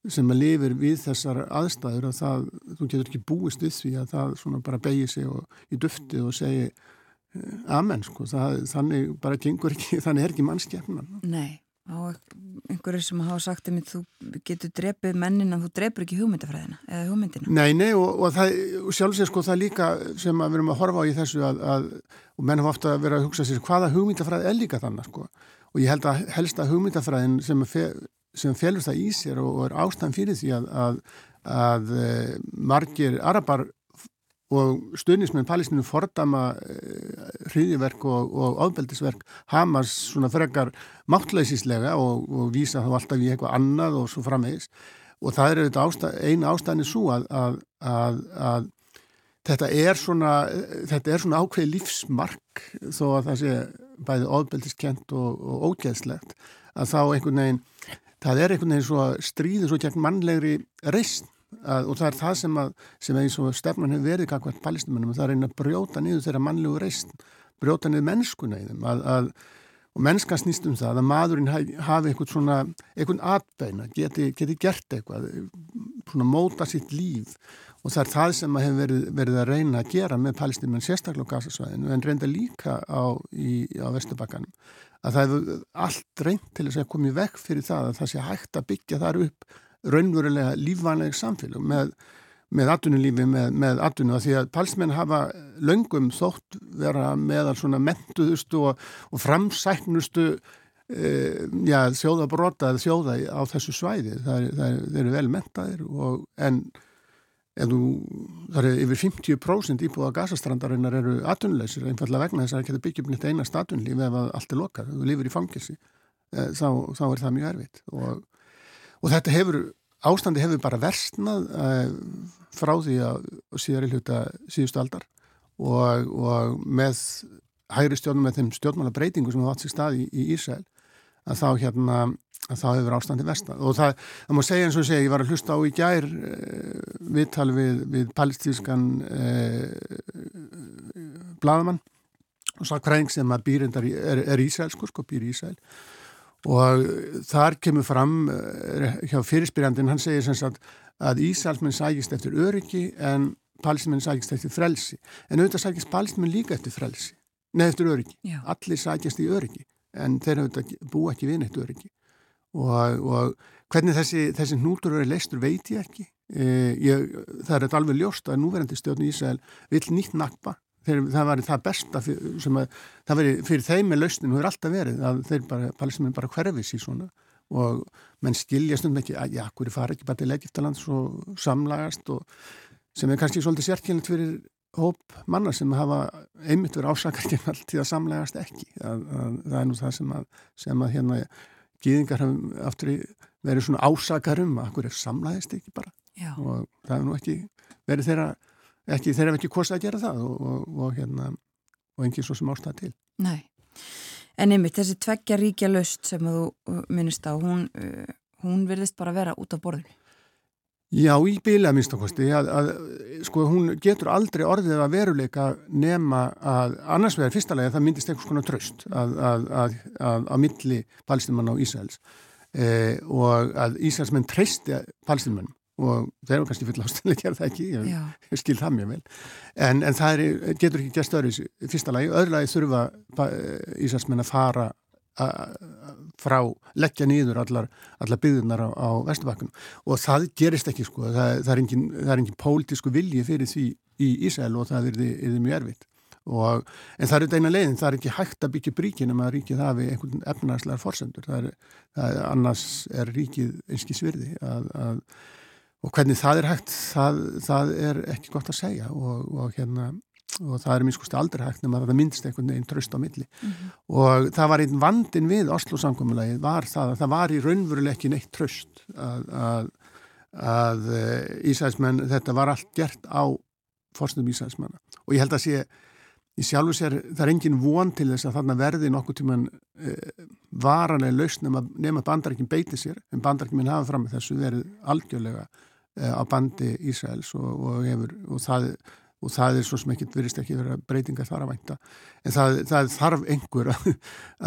sem að lifir við þessar aðstæður að það, þú getur ekki búist við því að það svona bara begið sig og, í dufti og segi eh, amen sko, það, þannig bara gengur ekki, þannig er ekki mannskjafnan. Nei, á einhverju sem hafa sagt um þú getur drefið mennin en þú drefur ekki hugmyndafræðina eða hugmyndina. Nei, nei og, og það, sjálfsveit sko það líka sem við erum að horfa á í þessu að, að og menn hafa ofta verið að hugsa sér hvaða hugmyndafræði er líka þannig sko og ég held að helsta hugmyndafræðin sem að sem felur það í sér og, og er ástæðan fyrir því að, að, að e, margir arabar og stuðnismenn palestinu fordama e, hriðiverk og, og áðbeldisverk Hamas svona frekar máttlæsislega og, og vísa þá alltaf í eitthvað annað og svo framvegis. Og það er ástæð, eina ástæðin er svo að, að er svona þetta er svona ákveði lífsmark þó að það sé bæði áðbeldiskent og ógeðslegt að þá einhvern veginn það er einhvern veginn svo að stríði svo gegn mannlegri reysn og það er það sem að, sem eins og stefnan hefur verið kakvært palestinmennum og það er einn að brjóta niður þeirra mannlegu reysn, brjóta niður mennskuna í þeim að, að, og mennska snýst um það að maðurinn hafi eitthvað svona, eitthvað atbeina, geti, geti gert eitthvað, svona móta sitt líf. Og það er það sem að hefur verið, verið að reyna að gera með palestinmenn sérstaklega á gasasvæðinu en reynda líka á, á Vesturbakkanum. Að það hefur allt reynd til þess að komið vekk fyrir það að það sé hægt að byggja þar upp raunverulega lífvanlega samfélag með, með atvinnulífi, með, með atvinnu því að palsmenn hafa löngum þótt vera meðal svona mentuðustu og, og framsæknustu e, já, þjóðabrota eða þjóða á þessu svæði. Það, það, það eru vel mentaðir og en en þú, það er yfir 50% íbúða gasastrandarinnar eru atvinnuleysir, einfallega vegna þess að það getur byggjum nýtt einast atvinnlíf ef allt er lokað, þú lifir í fangilsi eh, þá, þá er það mjög erfitt og, og þetta hefur ástandi hefur bara versnað uh, frá því að síðar í hluta síðustu aldar. Og, og með hægri stjórnum með þeim stjórnmála breytingu sem það átt sér stað í, í Ísrael að þá hérna að þá hefur ástandi vestan og það, það má segja eins og segja, ég var að hlusta á í gær eh, viðtal við, við palestískan eh, bladamann og sakræðing sem að býrindar er, er Ísælskur, sko, býr Ísæl og þar kemur fram eh, hjá fyrirspyrjandin, hann segir sem sagt að Ísælsmenn sækist eftir öryggi en palestímenn sækist eftir frelsi. En auðvitað sækist palestímenn líka eftir frelsi neð eftir öryggi, Já. allir sækist í öryggi en þeir bú ekki við neitt öryggi. Og, og hvernig þessi, þessi hnútur verið leistur veit ég ekki. E, ég, það er alveg ljóst að núverandi stjórn í Ísrael vil nýtt nakpa þeir, það var það besta sem að það veri fyrir þeim með lausnin og er alltaf verið að þeir bara, palestininn bara hverfis í svona. Og menn skilja stundum ekki að já, hverju fara ekki bara til Egiptalands og samlagast og sem er kannski svolítið sérkjönit fyrir hóp manna sem hafa einmitt verið ásakar til að samlegast ekki. Að, að, það er nú það sem að, sem að hérna gíðingar hafa aftur verið svona ásakar um að hverju samlæðist ekki bara. Já. og það hefur nú ekki verið þeirra ekki, þeirra hefur ekki kostið að gera það og, og, og hérna og enginn svo sem ástæða til. Nei, en einmitt þessi tveggja ríkja löst sem þú uh, minnist á hún, uh, hún verðist bara vera út á borðinu. Já, í bíla minnstakosti að, að sko hún getur aldrei orðið að veruleika nema að annars vegar fyrsta lega það myndist eitthvað svona tröst að, að, að milli palestimann á Ísæls e, og að Íslandsmenn treysti palestinmennum og þeir eru kannski fulla ástæðilega að gera það ekki, ég, ég skil það mjög vel. En, en það er, getur ekki gæst öðru í fyrsta lagi, öðru lagi þurfa Íslandsmenn að fara frá, leggja nýður allar, allar byggðunar á, á Vesturbakkunum og það gerist ekki sko, það, það er engin, engin pólitísku vilji fyrir því í Ísæl og það er því mjög erfitt. Og, en það er eina leiðin, það er ekki hægt að byggja bríkin um að ríkið hafi einhvern efnarslegar forsendur, það er, það er annars er ríkið einski svirði að, að, og hvernig það er hægt það, það er ekki gott að segja. Og, og hérna og það er minn skusti aldrei hægt nema að það minnst einhvern veginn tröst á milli. Mm -hmm. og það var einn vandin við Oslo samkominnlagi var það að það var í raunveruleg ekki neitt tröst að, að, að eh, Ísæðismenn, þetta var allt gert á fórstum Ísæðismenn og ég held að sé í sjálfu sér, það er engin von til þess að þarna verði nokkuð tíman e, varanlega lausn nema, nema bandarækjum beiti sér, en bandarækjum hafa fram með þessu verið algjörlega á bandi Ísæls og, og, hefur, og það og það er svo sem ekkert verist ekki verið að breytinga þar að vænta en það, það þarf einhver að,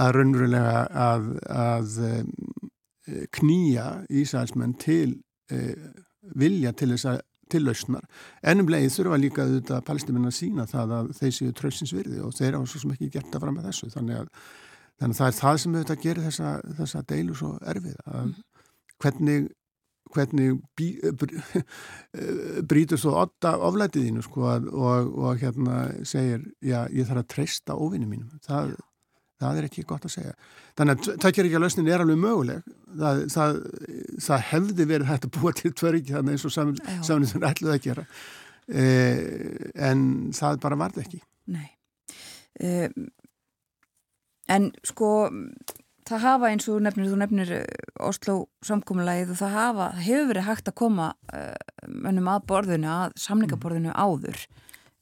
að raunverulega að, að e, knýja Ísælsmenn til e, vilja til þess að til lausnar. Ennum leið þurfa líka auðvitað palestiminn að sína það að þeir séu tröðsinsvirði og þeir á svo sem ekki gert að fram með þessu. Þannig að, þannig að það er það sem auðvitað gerir þessa, þessa deilu svo erfið að mm. hvernig hvernig bí, brítur svo oflætiðinu sko, og, og hérna segir já, ég þarf að treysta ofinni mínum. Það, það er ekki gott að segja. Þannig að takkjaríkja lausnin er alveg möguleg. Það, það, það hefði verið hægt að búa til tvöringi þannig eins og saman sem ætluð að gera. Eh, en það bara varði ekki. Nei. Eh, En sko það hafa eins og nefnir, þú nefnir eh, Oslo samkómulegið og það hafa, hefur verið hægt að koma mönnum uh, að borðinu, að samlingaborðinu mm. áður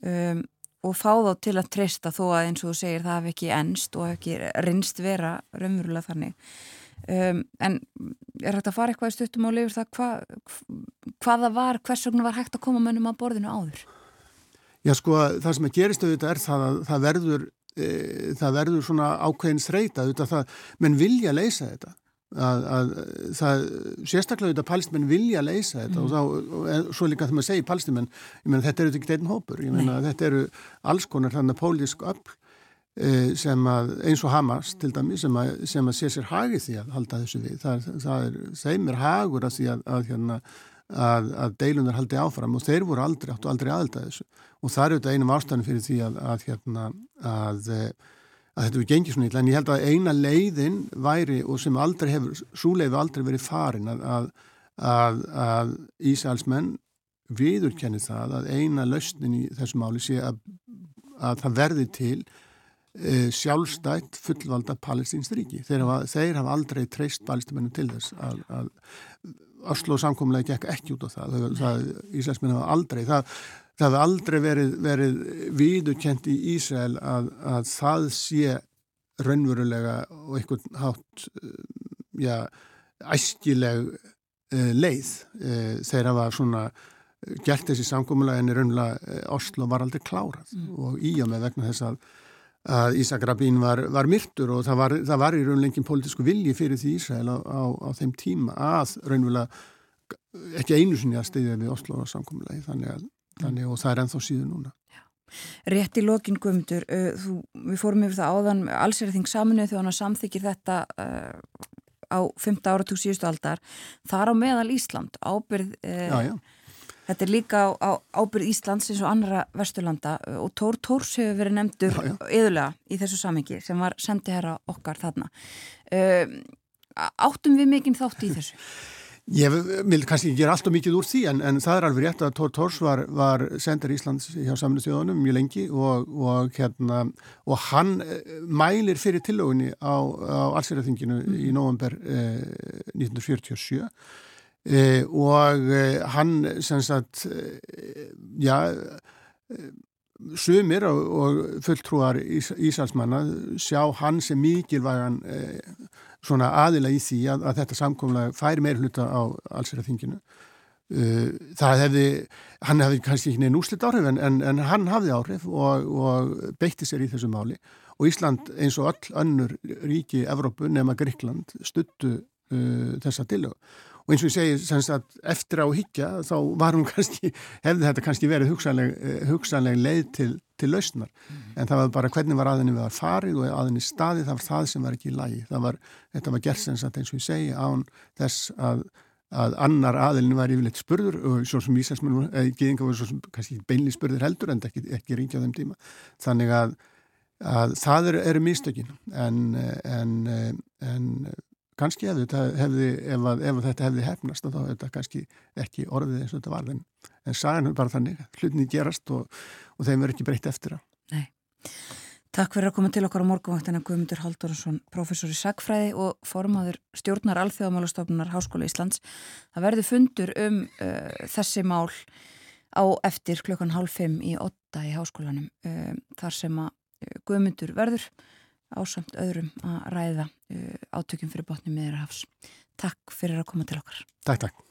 um, og fá þá til að treysta þó að eins og þú segir það hef ekki ennst og hef ekki rinnst vera raunverulega þannig um, en er hægt að fara eitthvað í stuttum og lifur það hva, hvaða var, hvers vegna var hægt að koma mönnum að borðinu áður? Já sko, það sem að gerist auðvitað er það að það verður e, það verður svona ákveðin þreita auðvitað það, menn vilja leysa þetta að, að það sérstaklega auðvitað palestimenn vilja leysa þetta mm. og, þá, og svo líka þegar maður segir palestimenn, ég menna þetta eru ekki einn hópur, ég menna þetta eru alls konar þannig að pólitísk öll e, sem að eins og Hamas til dæmi sem að, sem að sé sér hagið því að halda þessu við, það, það er þeim er hagur að því að, að hérna að, að deilunar haldi áfram og þeir voru aldrei áttu aldrei aðelda þessu og það er auðvitað einum ástæðan fyrir því að, að, hérna, að, að þetta er gengið svona ítla en ég held að eina leiðin væri og sem aldrei hefur, súleifu aldrei verið farin að Ísælsmenn viðurkenni það að eina lausnin í þessu máli sé að það verði til e, sjálfstætt fullvalda palestinsk ríki. Þeir hafa, þeir hafa aldrei treyst palestinmennum til þess að Oslo samkomlega gekk ekki út á það, það Íslandsminn hafa aldrei, það, það hafa aldrei verið, verið viðukent í Ísrael að, að það sé raunverulega og einhvern hátt já, æskileg uh, leið. Uh, þeir hafa svona gert þessi samkomlega en í raunverulega Oslo var aldrei klárað. Mm. og í og með vegna þess að að Ísak Rabín var, var myrtur og það var, það var í raunleikin pólitísku vilji fyrir því Ísrael á, á, á þeim tíma að raunverulega ekki einu sinni að stiðja við Oslo samkominnlegi þannig að þannig og það er ennþá síðan núna. Já. Rétt í lokin Guðmundur, uh, við fórum yfir það áðan allsverðing saminuð þegar hann samþykir þetta uh, á 5. áratúr síðustu aldar, þar á meðal Ísland ábyrð uh, já, já. Þetta er líka á, á ábyrð Íslands eins og annara vesturlanda og Tór Tórs hefur verið nefndur yðurlega í þessu samengi sem var sendið herra okkar þarna. Uh, áttum við mikinn þátt í þessu? Ég vil kannski gera allt og mikið úr því en, en það er alveg rétt að Tór Tórs var, var sendar Íslands hjá saminu þjóðunum mjög lengi og, og, hérna, og hann eh, mælir fyrir tillögunni á, á allsverðarþinginu mm. í november eh, 1947 Eh, og eh, hann sem sagt eh, já sumir og, og fulltrúar ís, Ísalsmanna sjá hann sem mikilvægan svona aðila í því að, að þetta samkomlega fær meir hluta á allsverðarþinginu það hefði hann hefði kannski ekki neina úslit áhrif en, en, en hann hafði áhrif og, og beitti sér í þessu máli. Og Ísland eins og öll önnur ríki Evrópu nema Gríkland stuttu uh, þessa tilög og eins og ég segi semst að eftir á higgja þá var hún kannski, hefði þetta kannski verið hugsanleg, uh, hugsanleg leið til, til lausnar, mm. en það var bara hvernig var aðinni við að farið og aðinni staði það var það sem var ekki í lagi, það var þetta var gert semst að eins og ég segi án þess að að annar aðilin var yfirleitt spurður og svo sem Íslandsmenn, eða geðingar voru svo sem kannski beinli spurður heldur en ekki, ekki ringja á þeim tíma. Þannig að að það eru, eru místökin en, en, en kannski hefði, hefði ef, að, ef þetta hefði hefnast þá er þetta kannski ekki orðið eins og þetta var en, en sagan er bara þannig, hlutinni gerast og, og þeim verður ekki breytt eftir það Nei. Takk fyrir að koma til okkar á morgunvaktina Guðmundur Halldórsson, professor í sagfræði og formaður stjórnar alþjóðamálastofnunar Háskóla Íslands. Það verður fundur um uh, þessi mál á eftir klukkan halv fimm í åtta í háskólanum uh, þar sem að Guðmundur verður ásamt öðrum að ræða uh, átökjum fyrir botni meðrahafs. Takk fyrir að koma til okkar. Takk, takk.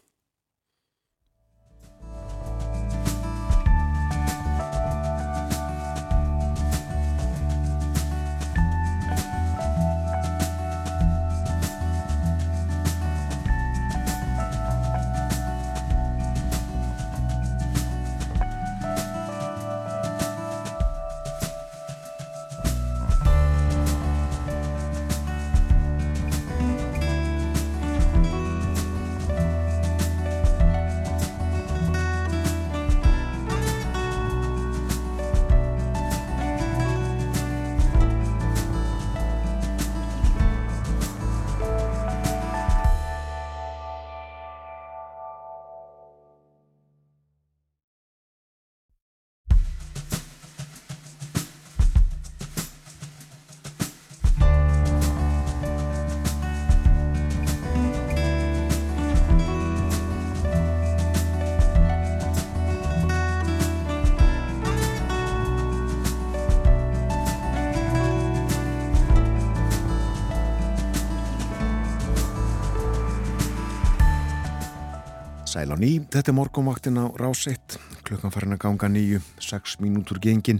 Sæl á ný, þetta er morgumvaktin á Ráseitt, klukkan farin að ganga nýju, 6 mínútur gengin.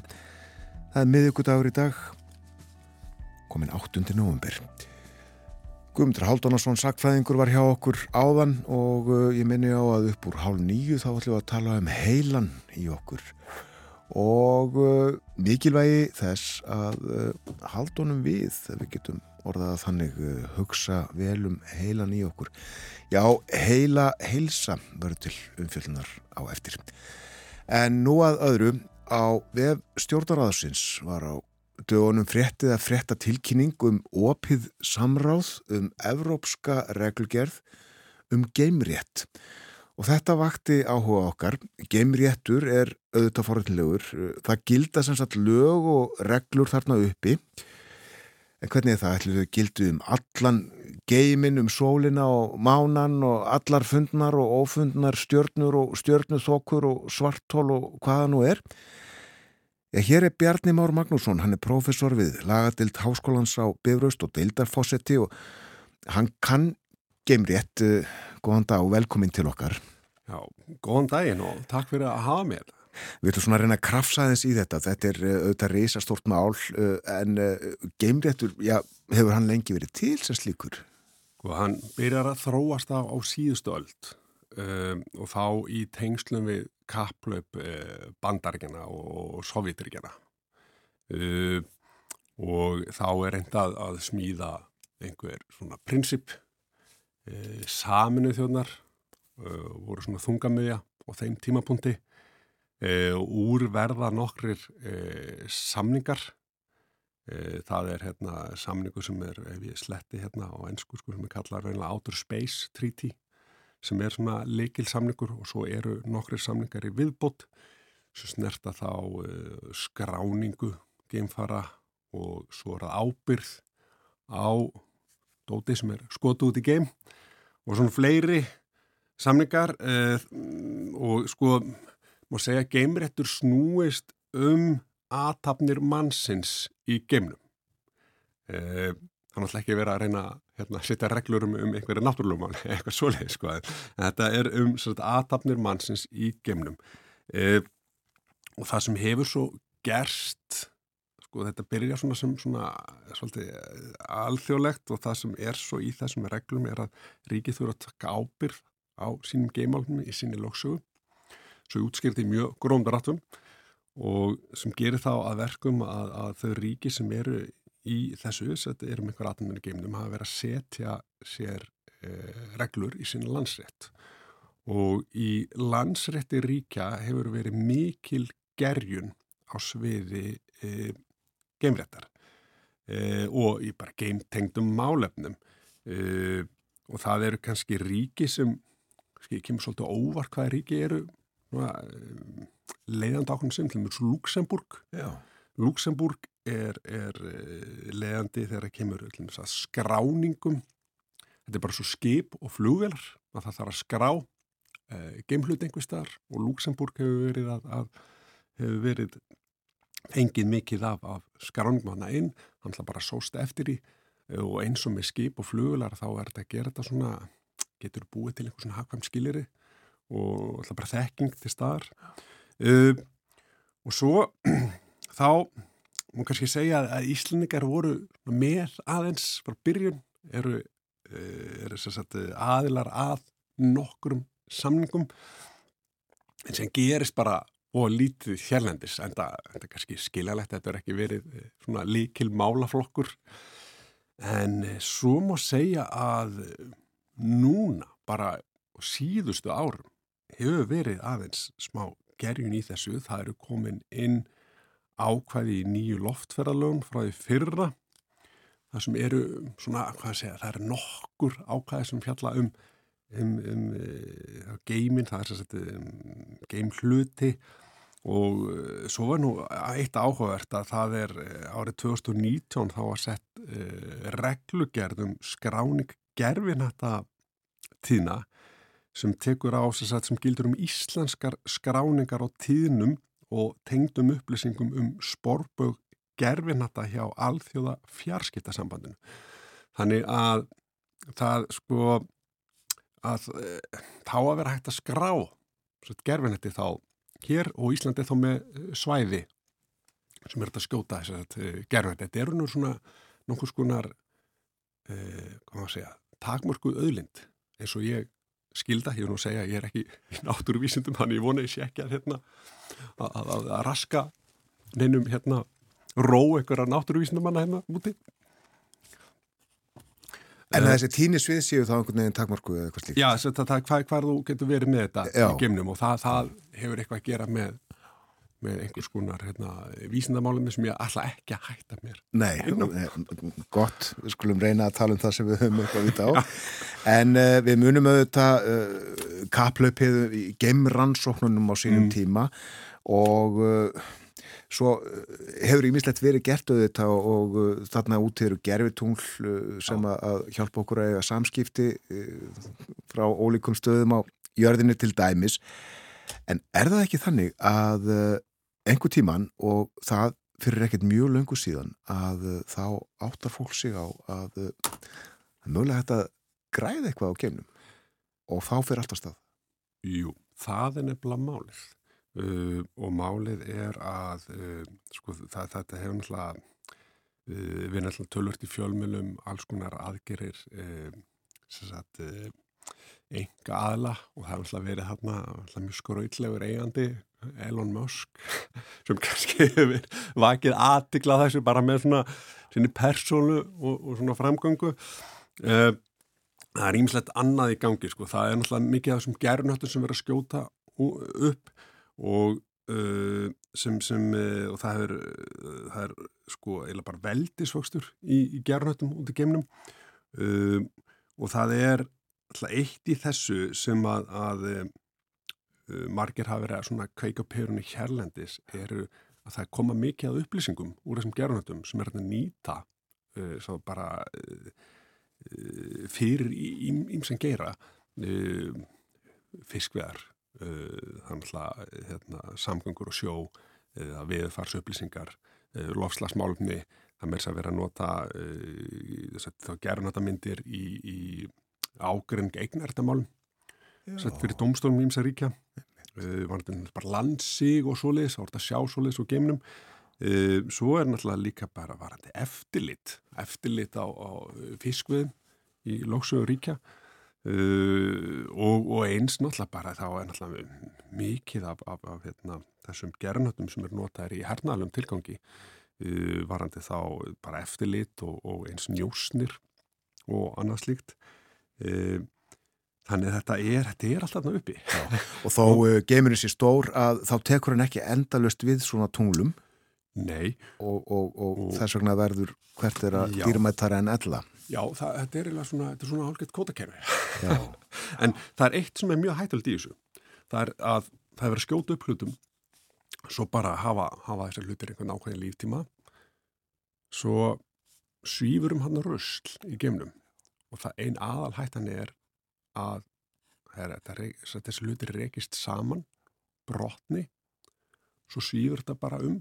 Það er miðugudagur í dag, komin 8. november. Guðmundur Haldunarsson sakfæðingur var hjá okkur áðan og uh, ég minni á að upp úr hálf nýju þá ætlum við að tala um heilan í okkur. Og uh, mikilvægi þess að uh, haldunum við, þegar við getum orðað að þannig uh, hugsa vel um heilan í okkur. Já, heila heilsa verður til umfjöldunar á eftir. En nú að öðru á vef stjórnaraðsins var á dögunum fréttið að frétta tilkynning um opið samráð um evrópska reglugerð um geimrétt. Og þetta vakti áhuga okkar. Geimréttur er auðvitað forðinlegur. Það gilda sem sagt lög og reglur þarna uppi. En hvernig er það? ætlum við gildu um allan geimin, um sólina og mánan og allar fundnar og ofundnar stjörnur og stjörnuþokkur og svartól og hvaða nú er. Ja, hér er Bjarni Már Magnússon, hann er professor við lagadild háskólans á Bifröst og deildarfossetti og hann kann geimrétt. Góðan dag og velkomin til okkar. Já, góðan daginn og takk fyrir að hafa mér. Við ætlum svona að reyna að krafsa þess í þetta. Þetta er auðvitað reysastort mál en geimréttur, já, hefur hann lengi verið til sem slíkur? Og hann byrjar að þróast á, á síðustu öld um, og þá í tengslum við kapplöp bandaríkjana og, sovjetríkjana uh, og þá er reyndað að smíða einhver svona prinsip uh, saminu þjóðnar voru svona þungamiðja og þeim tímapunkti úr verða nokkrir samningar. Eh, það er hérna samningu sem er, ef ég sletti hérna á ennsku sko sem er kallað reynilega Outer Space Treaty sem er svona leikil samningur og svo eru nokkri samningar í viðbót sem snerta þá skráningu geimfara og svo er það ábyrð á dóti sem er skotu út í geim og svona fleiri samningar og sko má segja geimrættur snúist um aðtapnir mannsins í geimnum. E, er náttúrulega ekki að reyna að hérna, setja reglur um, um einhverja náttúrlumál, eitthvað svoleið, sko. En þetta er um aðtapnir mannsins í geimnum. E, og það sem hefur svo gerst sko þetta byrja svona sem svona svolítið alþjóðlegt og það sem er svo í þessum reglum er að ríkið þurfa að taka ábyrð á sínum geimálunum í síni lóksögu svo útskýrti mjög gróndarattum og sem gerir þá að verkum að, að þau ríki sem eru í þessu, þetta eru með einhver atminu geimnum, hafa verið að setja sér eh, reglur í sína landsrétt. Og í landsrétti ríkja hefur verið mikil gerjun á sviði e, geimréttar e, og í bara geimtengdum málefnum. E, og það eru kannski ríki sem kannski kemur svolítið óvar hvaða ríki eru leiðandi ákveðin sem til mjög Luxemburg Já. Luxemburg er, er e, leiðandi þegar það kemur til skráningum. Þetta er bara svo skip og flugvelar að það þarf að skrá e, geimhlut einhver staðar og Luxemburg hefur verið að, að hefur verið fengið mikið af, af skráningmanna inn, hann ætla bara að sósta eftir í og eins og með skip og flugular þá er þetta að gera þetta svona getur búið til einhver svona hagkvæm skiliri og ætla bara þekking til staðar. Uh, og svo þá múið kannski segja að Íslandingar voru með aðeins frá byrjun eru, uh, eru sagt, aðilar að nokkrum samningum en sem gerist bara og lítið hérlendis en það er kannski skiljalegt þetta er ekki verið eh, svona líkil málaflokkur. En eh, svo má segja að núna bara síðustu árum hefur verið aðeins smá gerjun í þessu, það eru komin inn ákvæði í nýju loftferðalögun frá því fyrra það sem eru svona, hvað segja, það eru nokkur ákvæði sem fjalla um um, um, um geimin, það er sér um, geimhluti. Og uh, svo var nú eitt áhugavert að það er uh, árið 2019 þá var sett uh, reglugerðum skráning gerfinata tíðna sem tekur á sagt, sem gildur um íslenskar skráningar á tíðnum og tengdum upplýsingum um sporbög gerfinata hjá alþjóða fjarskiptasambandinu. Þannig að það sko að þá að vera hægt að skrá gerfinati þá hér og Íslandi þá með eh, svæði sem er þetta að skjóta þess að eh, gerfinati. Þetta eru nú svona nokkur skonar eh, takmörku öðlind eins og ég skilda, ég er nú að segja, ég er ekki í náttúruvísindum, þannig ég vona ég sé ekki að hérna að, að, að raska neinum hérna ró einhverja náttúruvísindum manna hérna úti En þessi tínisvið séu þá einhvern veginn takmarku eða eitthvað slíkt? Já, það, hvað, hvað þú getur verið með þetta Já. í geimnum og það, það hefur eitthvað að gera með, með einhvers konar hérna, vísindamálum sem ég alltaf ekki að hætta mér. Nei, nei, gott, við skulum reyna að tala um það sem við höfum eitthvað að vita á. En uh, við munum auðvitað uh, kaplaupið í geimrannsóknunum á sínum Mm. tíma og uh, svo hefur ímislegt verið gert auðvitað og, þarna út eru gerfitungl sem að, að hjálpa okkur að eiga samskipti frá ólíkum stöðum á jörðinni til dæmis. En er það ekki þannig að einhver tíman og það fyrir ekkert mjög löngu síðan að uh, þá áttar fólk sig á að er mögulega hægt að græða eitthvað á geimnum. Og þá fyrir alltaf stað. Jú, það er nefnilega málið. Uh, og málið er að uh, sko, það, þetta hefur náttúrulega uh, við náttúrulega tölvört í fjölmjölum alls konar aðgerir sagt enga aðla og það hefur náttúrulega verið náttúrulega mjög skröldlegur eigandi Elon Musk sem kannski hefur vakið aðtikla þessu bara með svona sinni persónu og, og svona framgöngu uh, það er ímislegt annað í gangi sko. það er náttúrulega mikið af þessum gerunöttum sem verður að skjóta upp og uh, sem, sem uh, og það er, það er sko eða bara veldisvöxtur í, í gerunöttum út í geimnum og það er alltaf eitt í þessu sem að, að margir hafa verið að svona kveika perunni hérlendis eru að það koma mikið að upplýsingum úr þessum gerunöttum sem er að nýta uh, svo bara uh, fyrir ímsen geira uh, fiskveðar uh, þannig að hérna, samgöngur og sjó uh, viðfars upplýsingar uh, lofslagsmálumni það með þess að vera að nota þá gerunata myndir í, í ágrein eignartamálum sett fyrir domstólum ímsa ríkja. Uh, var þetta bara landsig og svoleiðis, þá var þetta sjá svoleiðis og geimnum. Uh, svo er náttúrulega líka bara varandi eftirlit, eftirlit á, á fiskviðum í lóksögur ríkja. Og, og eins náttúrulega bara þá er náttúrulega mikið af, af, af hérna, þessum gerðnöttum sem er notaður í hernalum tilgangi varandi þá bara eftirlit og, og eins njósnir og annað slíkt þannig að þetta er, þetta er alltaf uppi Já. og þó geimurinn sér stór að þá tekur hann ekki endalust við svona tunglum Nei. Og, og, og, og þess vegna verður hvert er að dýrmættara en ella. Já, það, þetta er svona, svona hálfgett kótakerfi. en það er eitt sem er mjög hættild í þessu. Það er að það er verið að skjóta upp hlutum, svo bara hafa, hafa þessar hlutir einhvern ákveðin líftíma, svo svífurum hann að rösl í gemnum og það einn aðal hættan er að þessi hlutir rekist saman, brotni, svo svífur þetta bara um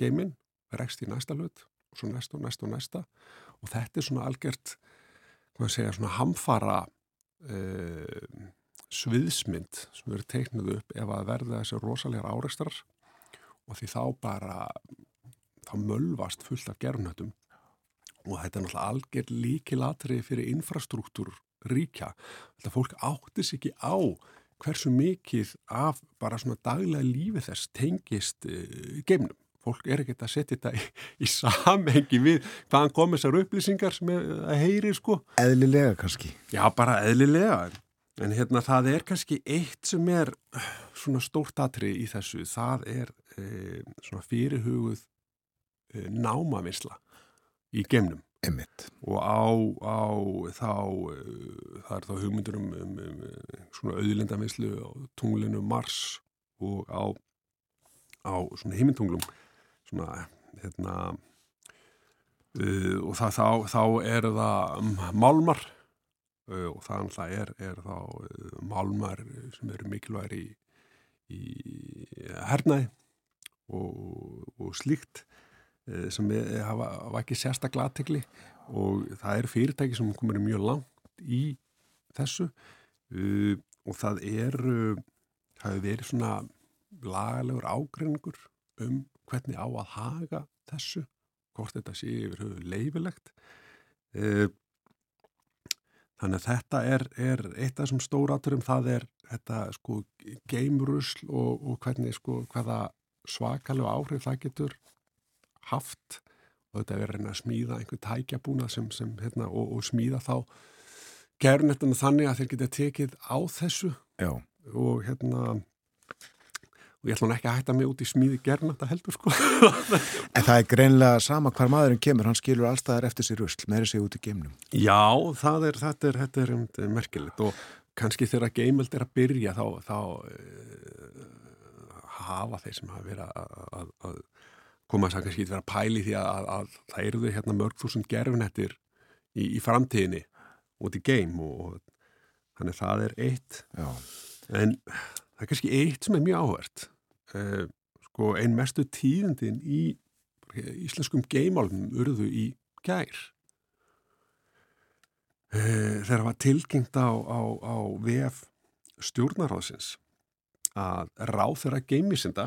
geiminn, rekst í næsta hlut og svo næsta og næsta og næsta. Og þetta er svona algjört hvað segja, svona hamfara uh, sviðsmynd sem verður teiknuð upp ef að verða þessi rosalega áreikstrar og því þá bara þá mölvast fullt af gerðnötum og þetta er náttúrulega algjör líkilatri fyrir infrastruktúr ríkja. Þetta fólk áttis ekki á hversu mikið af bara svona daglega lífi þess tengist uh, geimnum fólk er ekkert að setja þetta í, í samhengi við hvaðan kom þessar upplýsingar sem að heyri sko. Eðlilega kannski. Já, bara eðlilega. En hérna það er kannski eitt sem er svona stórt atrið í þessu. Það er e, svona fyrirhuguð e, námavinsla í gemnum. Emmitt. Og á, á þá, e, það er þá hugmyndur um, um, um svona auðlindavinslu á tunglinu Mars og á, á svona heimintunglum svona, hérna, uh, og það, þá, þá er það málmar uh, og það er, er þá uh, málmar sem eru mikilvægir í, í hernæði og, og slíkt sem er, hafa, hafa ekki sérstaklega aðtegli og það er fyrirtæki sem komur mjög langt í þessu uh, og það er það hefur verið svona lagalegur ágreiningur um hvernig á að haga þessu, hvort þetta sé yfir höfu leifilegt. E, þannig að þetta er, er eitt af þessum stóraturum, það er þetta sko geimrusl og, og hvernig sko hvaða svakalega áhrif það getur haft og þetta er reyna að smíða einhver tækjabúna sem, sem hérna og, og smíða þá gerðnettina þannig að þeir geta tekið á þessu. Já. og hérna og ég ætla hann ekki að hætta mig út í smíði gerna þetta heldur sko. En það er greinlega sama hvar maðurinn kemur hann skilur allstaðar eftir sér rusl með þessi út í geimnum. Já, það er, þetta er, þetta er, þetta er merkilegt. Og kannski þegar geimöld er að byrja þá, þá uh, hafa þeir sem hafa verið að, að, að koma að kannski vera pæli því að, að það eru hérna mörg þúsund gerfinettir í, í framtíðinni út í geim og, og þannig það er eitt Já. en Það er kannski eitt sem er mjög áhvert. Uh, sko, ein mestu tíðendin í íslenskum geimálum urðu í gær. Uh, þegar það var tilgengt á, á, á VF stjórnaráðsins að ráð þeirra geimisinda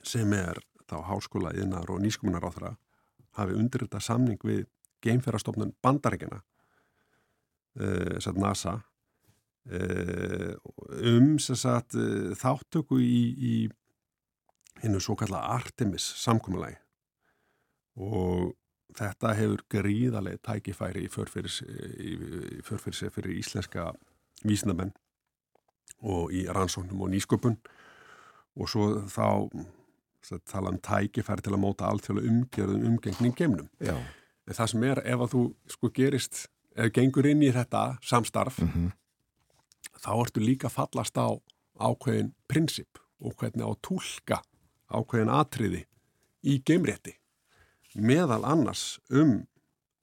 sem er þá háskóla, yðnar og nýskuminar á þeirra hafi undir þetta samning við geimferðarstofnun bandaríkjana uh, satt NASA Eh, um sagt, eh, þáttöku í, í hennu svo kalla Artemis samkvæmulegi og þetta hefur gríðarlega tækifæri í förfyrir fyrir íslenska vísindamenn og í rannsóknum og nýsköpun. Og svo þá tala um tækifæri til að móta alþjóðlega umgjörðum umgengning geimnum. Já. Það sem er ef að þú sko gerist, ef gengur inn í þetta samstarf mm -hmm þá ertu líka fallast á ákveðin prinsip og hvernig á tólka ákveðin atriði í geimrétti meðal annars um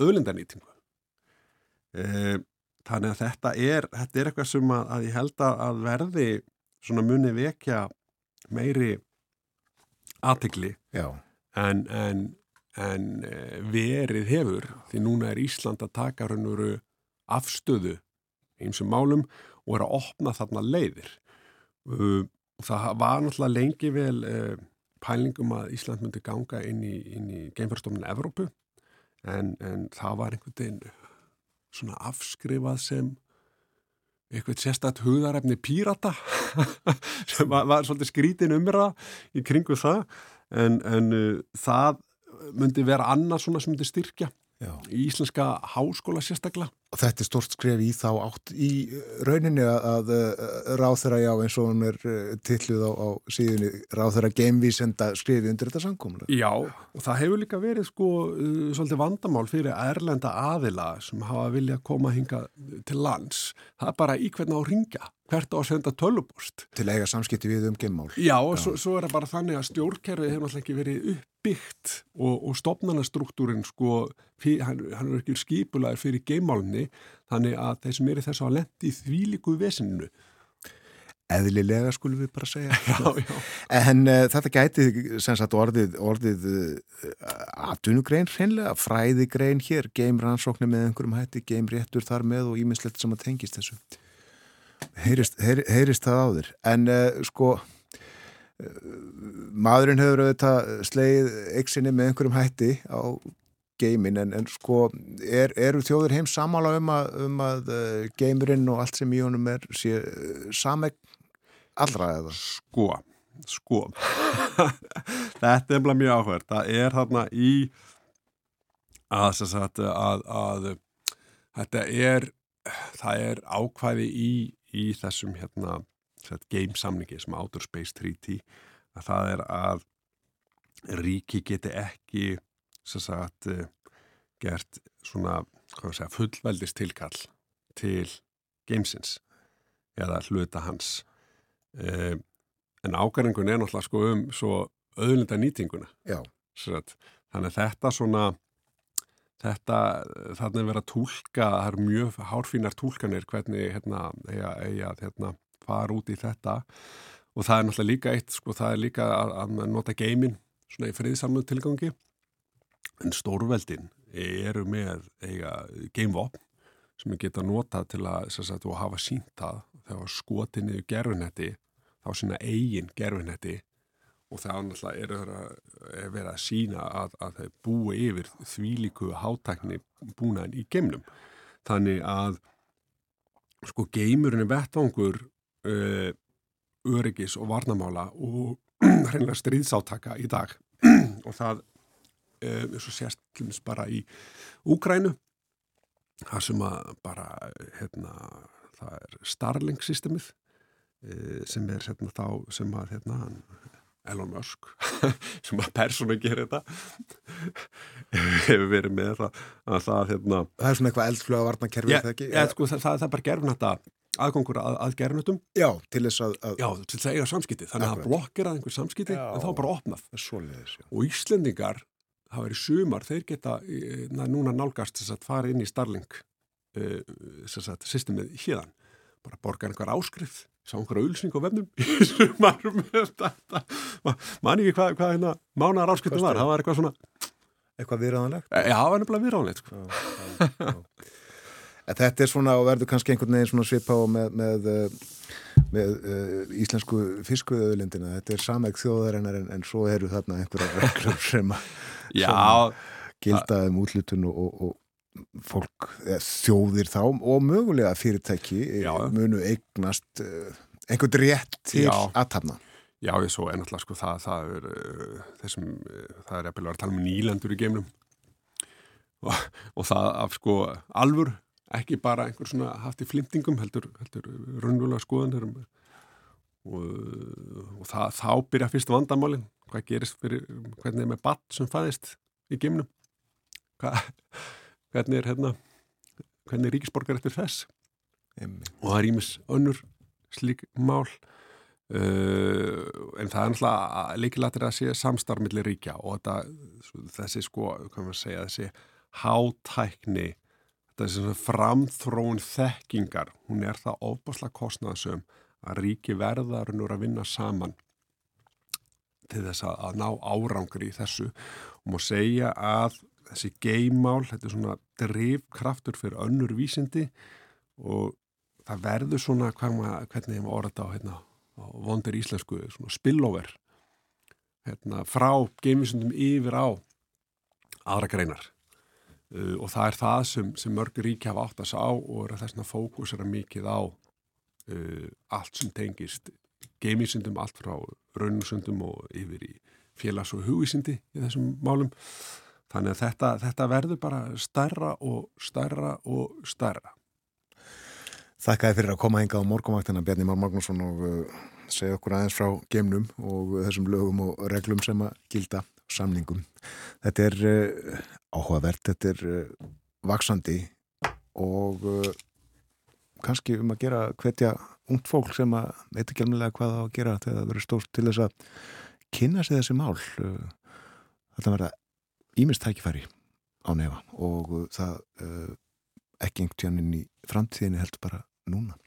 öðlindanýtingu. E, þannig að þetta er, þetta er eitthvað sem að, að ég held að verði svona muni vekja meiri aðtegli en, en, en e, verið hefur því núna er Ísland að taka raun og veru afstöðu eins og málum og er að opna þarna leiðir. Uh, það var náttúrulega lengi vel uh, pælingum að Ísland myndi ganga inn í, í geimfærstofnun Evrópu en, en það var einhvern veginn svona afskrifað sem eitthvað sérstætt hugarefni pírata sem var, svolítið skrítin umra í kringu það en, en uh, það myndi vera annað svona sem myndi styrkja Já. í íslenska háskóla sérstaklega Og þetta er stort skref í þá átt í rauninni að, að ráþæra já eins og hún er eh, tilluð á, á síðunni ráþæra geimvísenda skrifi undir þetta samkomlega. Já, og það hefur líka verið sko uh, svolítið vandamál fyrir erlenda aðila sem hafa viljað koma hinga til lands. Það er bara í hvernig á að ringa, hvert á að senda tölvupost. Til eiga samskipti við um geimmál. Já, og svo, svo er það bara þannig að stjórnkerfið hefur náttúrulega ekki verið uppbyggt og, og stopnarnastruktúrin sko, hann, hann er ekki skipulaður fyrir geimálunni þannig að þeir sem eru þess að lendi í þvílíku vesinu. Eðlilega skulum við bara segja. Já, já. En uh, þetta gæti sem sagt orðið, orðið uh, atvinnugrein hreinlega, fræðigrein hér, geimrannsóknir með einhverjum hætti, geimréttur þar með og ímislegt sem að tengist þessu. Heyrist, heyr, heyrist það á þér. En uh, sko, uh, maðurinn hefur auðvitað sleið eiksinni með einhverjum hætti á geimin, en, en sko, er, eru þjóður heims samála um að, um að uh, geimurinn og allt sem í honum er sé sameg allra eða? Sko, sko. Þetta er bara mjög áhverð. Það er þarna í að, að, að þetta er, það er ákvæði í, í þessum hérna, game samningi sem Outer Space Treaty að það er að ríki geti ekki sagt gert svona segja, fullveldist tilkall til gamesins eða hluta hans. Um, en ágæringun er náttúrulega sko um svo auðlinda nýtinguna þannig að þetta svona þetta, þarna er verið að tólka það er mjög hárfínar tólkanir hvernig hérna, eiga, eiga hérna, fara út í þetta. Og það er náttúrulega líka eitt sko, það er líka að, að nota geimin svona í friðsamluð tilgangi. En stórveldin eru með eiga geimvopn sem við geta notað til að sagt, hafa sínt það. Þegar skotið niður gerfinetti þá sína eigin gerfinetti og það náttúrulega er, er verið að sína að, að þeir búi yfir þvílíku hátækni búnaðin í geimnum. Þannig að sko geimurinn er vettvangur uh, öryggis og varnamála og hreinlega stríðsátaka í dag og það er svo sérst bara í Úgrænu það sem að bara hérna, það er Starlink-systemið sem er hérna, þá sem að hérna, Elon Musk sem að persónu gerir þetta hefur verið með það að það hérna Það er svona eitthvað eldflöga varnakerfi ja, ja, sko, það, það er bara gerfnætta aðgangur að, að gerfnættum Já, til þess að, að Já, til þess að eiga samskipti. Þannig að það blokkir að einhver samskipti já, en þá bara opnað. Svoleiðis, og Íslendingar það verið sumar, þeir geta na, núna nálgast þess að fara inn í Starlink uh, systemið híðan bara borga einhver áskrift sá einhverja ulsning á vefnum. Í sumarum mann ekki hvað hva hérna mánar áskiptum var, það var eitthvað svona eitthvað viðræðanlegt já, það var nefnilega viðræðanlegt sko. þetta er svona og verður kannski einhvern veginn svona svipa á með, með, með uh, íslensku fiskuðauðlindina þetta er samæg þjóðarinnar en, en svo eru þarna einhverja reglur sem að gilda um útlutun og, og, og fólk, þjóðir þá og mögulega fyrirtæki Já. munu eignast einhvern rétt til aðtapna. Já, ég svo ennáttúrulega sko það, það er þessum, það er eppil að tala um nýlendur í geimnum og, og það af sko alvur, ekki bara einhver svona haft í flimtingum, heldur, heldur raunvöla skoðan um, og, og það, þá byrja fyrst vandamálinn, hvað gerist fyrir hvernig er með batt sem fæðist í geimnum hvað hvernig er hérna hvernig er ríkisborgar eftir þess Einmi. og það ímis önnur slík mál uh, en það er náttúrulega leikilatir að sé samstarfmillir ríkja og þetta, þessi sko, segja þessi hátækni þessi framþróun þekkingar, hún er það ofbáslega kostnaðsum að ríki verðarunur að vinna saman til þess að, að ná árangri í þessu og má segja að þessi geimál, þetta er svona drivkraftur fyrir önnur vísindi og það verður svona maður, hvernig ég maður orða á, hérna, á vondir íslensku, svona spillover hérna, frá geimisundum yfir á aðra greinar. Uh, og það er það sem, sem mörgur ríki hafa átt að sá og er er að mikið á uh, allt sem tengist geimisundum, allt frá raunusundum og yfir í félags- og hugvísindi í þessum málum þannig að þetta, þetta verður bara stærra og stærra og stærra Þakkaði fyrir að koma hinga á morgumvaktina Bjarni Már Magnússon og uh, segja okkur aðeins frá gemnum og þessum lögum og reglum sem að gilda samningum. Þetta er uh, áhugavert, þetta er uh, vaksandi og kannski um að gera hvetja ungt fólk sem að veit ekki alveg hvað að gera þegar það verður stórt til þess að kynna sig þessi mál. Þetta verða ímest tækifæri á nefa og uh, það ekki einhvern tjáninn í framtíðinni heldur bara núna.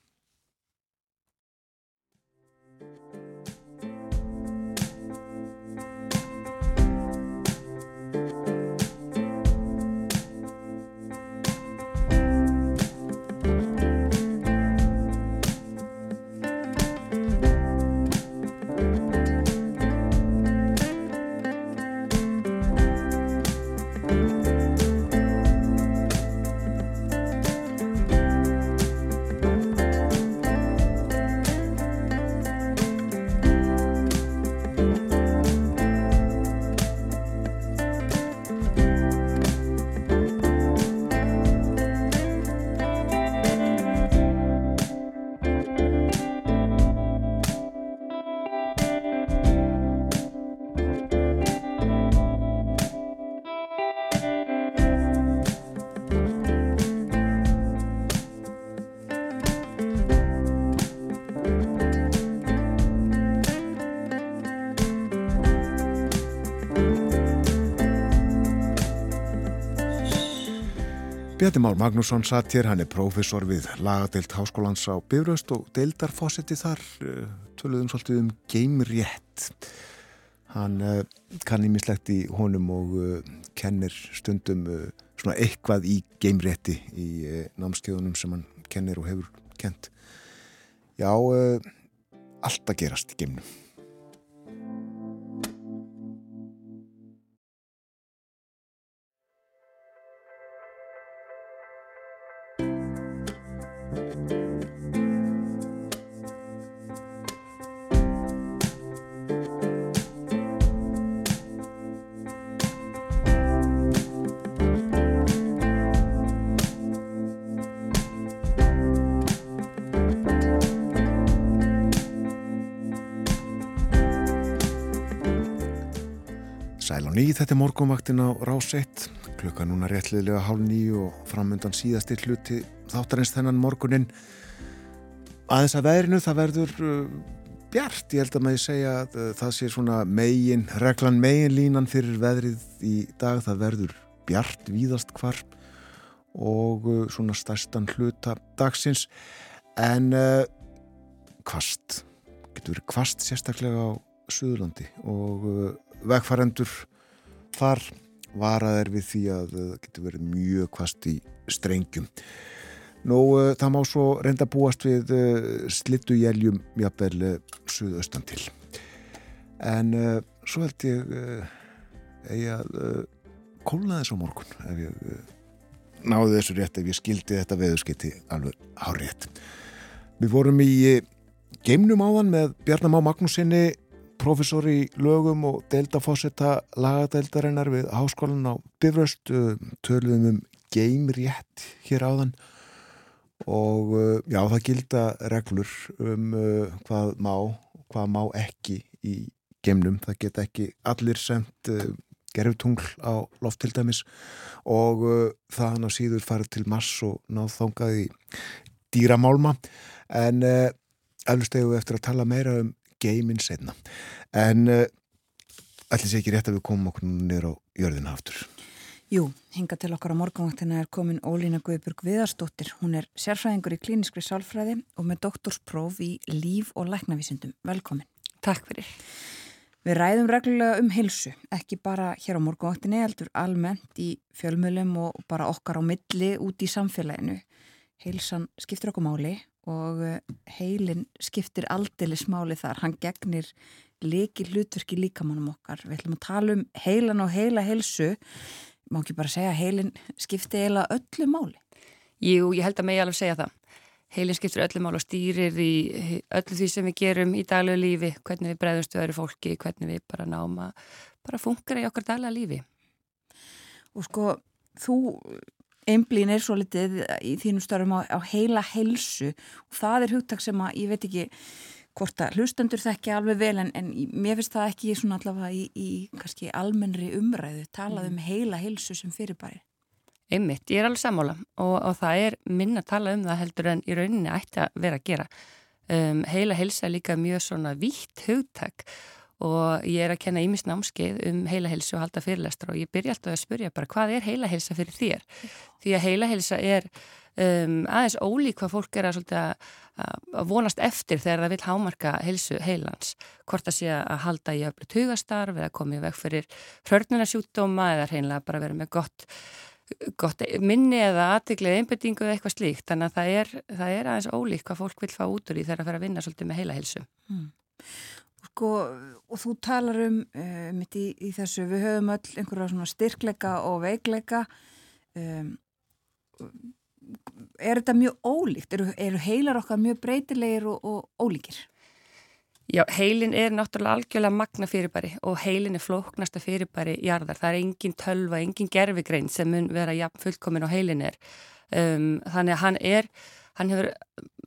Bjarni Már Magnússon satt hér, hann er prófessor við lagadeilt háskólans á Bifröst og deildarfósetti þar, eh, töluðum svolítið um geimrétt. Hann uh, kann ímislegt í honum og uh, kennir stundum svona eitthvað í geimrétti í námskeiðunum sem hann kennir og hefur kent. Já, allt að gerast í geimnum. Ný, þetta er morgunvaktin á rás 1, klukka núna réttliðlega hálf nýju og framöndan síðasti hluti þáttarins þennan morgunin. Aðeins að veðrinu það verður uh, bjart, ég held að maður segja að uh, það sé svona megin, reglan megin línan fyrir veðrið í dag, það verður bjart víðast hvar og uh, svona stærstan hluta dagsins. En uh, kvast, getur kvast sérstaklega á Suðurlandi og uh, vegfærendur þar varaðir við því að það getur verið mjög kvast í strengjum. Nú uh, það má svo reynda búast við uh, slittu jæljum jafnvel uh, suðaustan til. En svo held ég eigi að kólna þess á morgun ef ég náði þessu rétt ef ég skildi þetta veðurskiti alveg á rétt. Við vorum í geimnum áðan með Bjarnamá Magnúsinni professor í lögum og deildafósetta lagadeildarinnar við háskólan á Bifröst töluðum um geimrétt hér áðan. Og já það gilda reglur um hvað má hvað má ekki í geimnum, það get ekki allir sendt gerftungl á loft til dæmis. Og það hann á síður farið til mass og náð þongað í dýramálma. En eflust hefur við eftir að tala meira um geiminn setna en uh, allir sé ekki rétt að við komum okkur nýra á jörðina aftur? Jú, hinga til okkar á morgunvaktina er komin Ólína Guðburg Viðarstóttir hún er sérfræðingur í klíniskri sálfræði og með doktorspróf í líf og læknavísundum. Velkomin. Takk fyrir. Við ræðum reglulega um hilsu, ekki bara hér á morgunvaktinni, heldur almennt í fjölmjölum og bara okkar á milli út í samfélaginu. Hilsan skiptir okkur máli og uh, heilin skiptir aldeilis máli þar, hann gegnir leiki hlutverki líkamannum okkar. Við ætlum að tala um heilan og heila heilsu, má ekki bara segja heilin skipti eila öllu máli? Jú, ég held að mig alveg segja það. Heilin skiptir öllu máli og stýrir í öllu því sem við gerum í daglegu lífi. Hvernig við bregðumst við öðru fólki hvernig við bara náma, bara funkar í okkar daglega lífi. Og sko, þú einblín er svo litið í þínum störum á, á heila helsu og það er hugtak sem að ég veit ekki hvort að hlustendur þekki alveg vel en, en mér finnst það ekki svona allavega í, í kannski almennri umræðu talað um heila helsu sem fyrirbæri. Einmitt, ég er alveg sammála og, og það er minna að tala um það heldur en í rauninni ætti að vera að gera. Um, heila helsa er líka mjög svona vítt hugtak og ég er að kenna ímis námskeið um heilahelsu og halda fyrirlestra og ég byrja alltaf að spurja bara hvað er heilahelsa fyrir þér? Því að heilahelsa er um, aðeins ólík hvað fólk er að, að, að vonast eftir þegar það vil hámarka helsu heilans. Hvort að sé að halda í öflut hugastarf eða komið veg fyrir hörnunarsjúkdóma eða reynilega bara vera með gott gott minni eða aðtiklið einbettingu eða eitthvað slíkt, þannig að það er, það er aðeins ólík hvað fólk vil fá út úr í þegar að fara að vinna svolítið með heilahelsu. Mm. Sko, og þú talar um um í, í þessu, við höfum öll einhverja svona styrkleika og veikleika um, er þetta mjög ólíkt? Eru, eru heilar okkar mjög breytilegir og, og ólíkir? Já, heilin er náttúrulega algjörlega magna fyrirbæri og heilin er flóknasta fyrirbæri jarðar. Það er engin tölva, engin gerfigrein sem mun vera jafn fullkomin og heilin er. Um, þannig að hann er hann hefur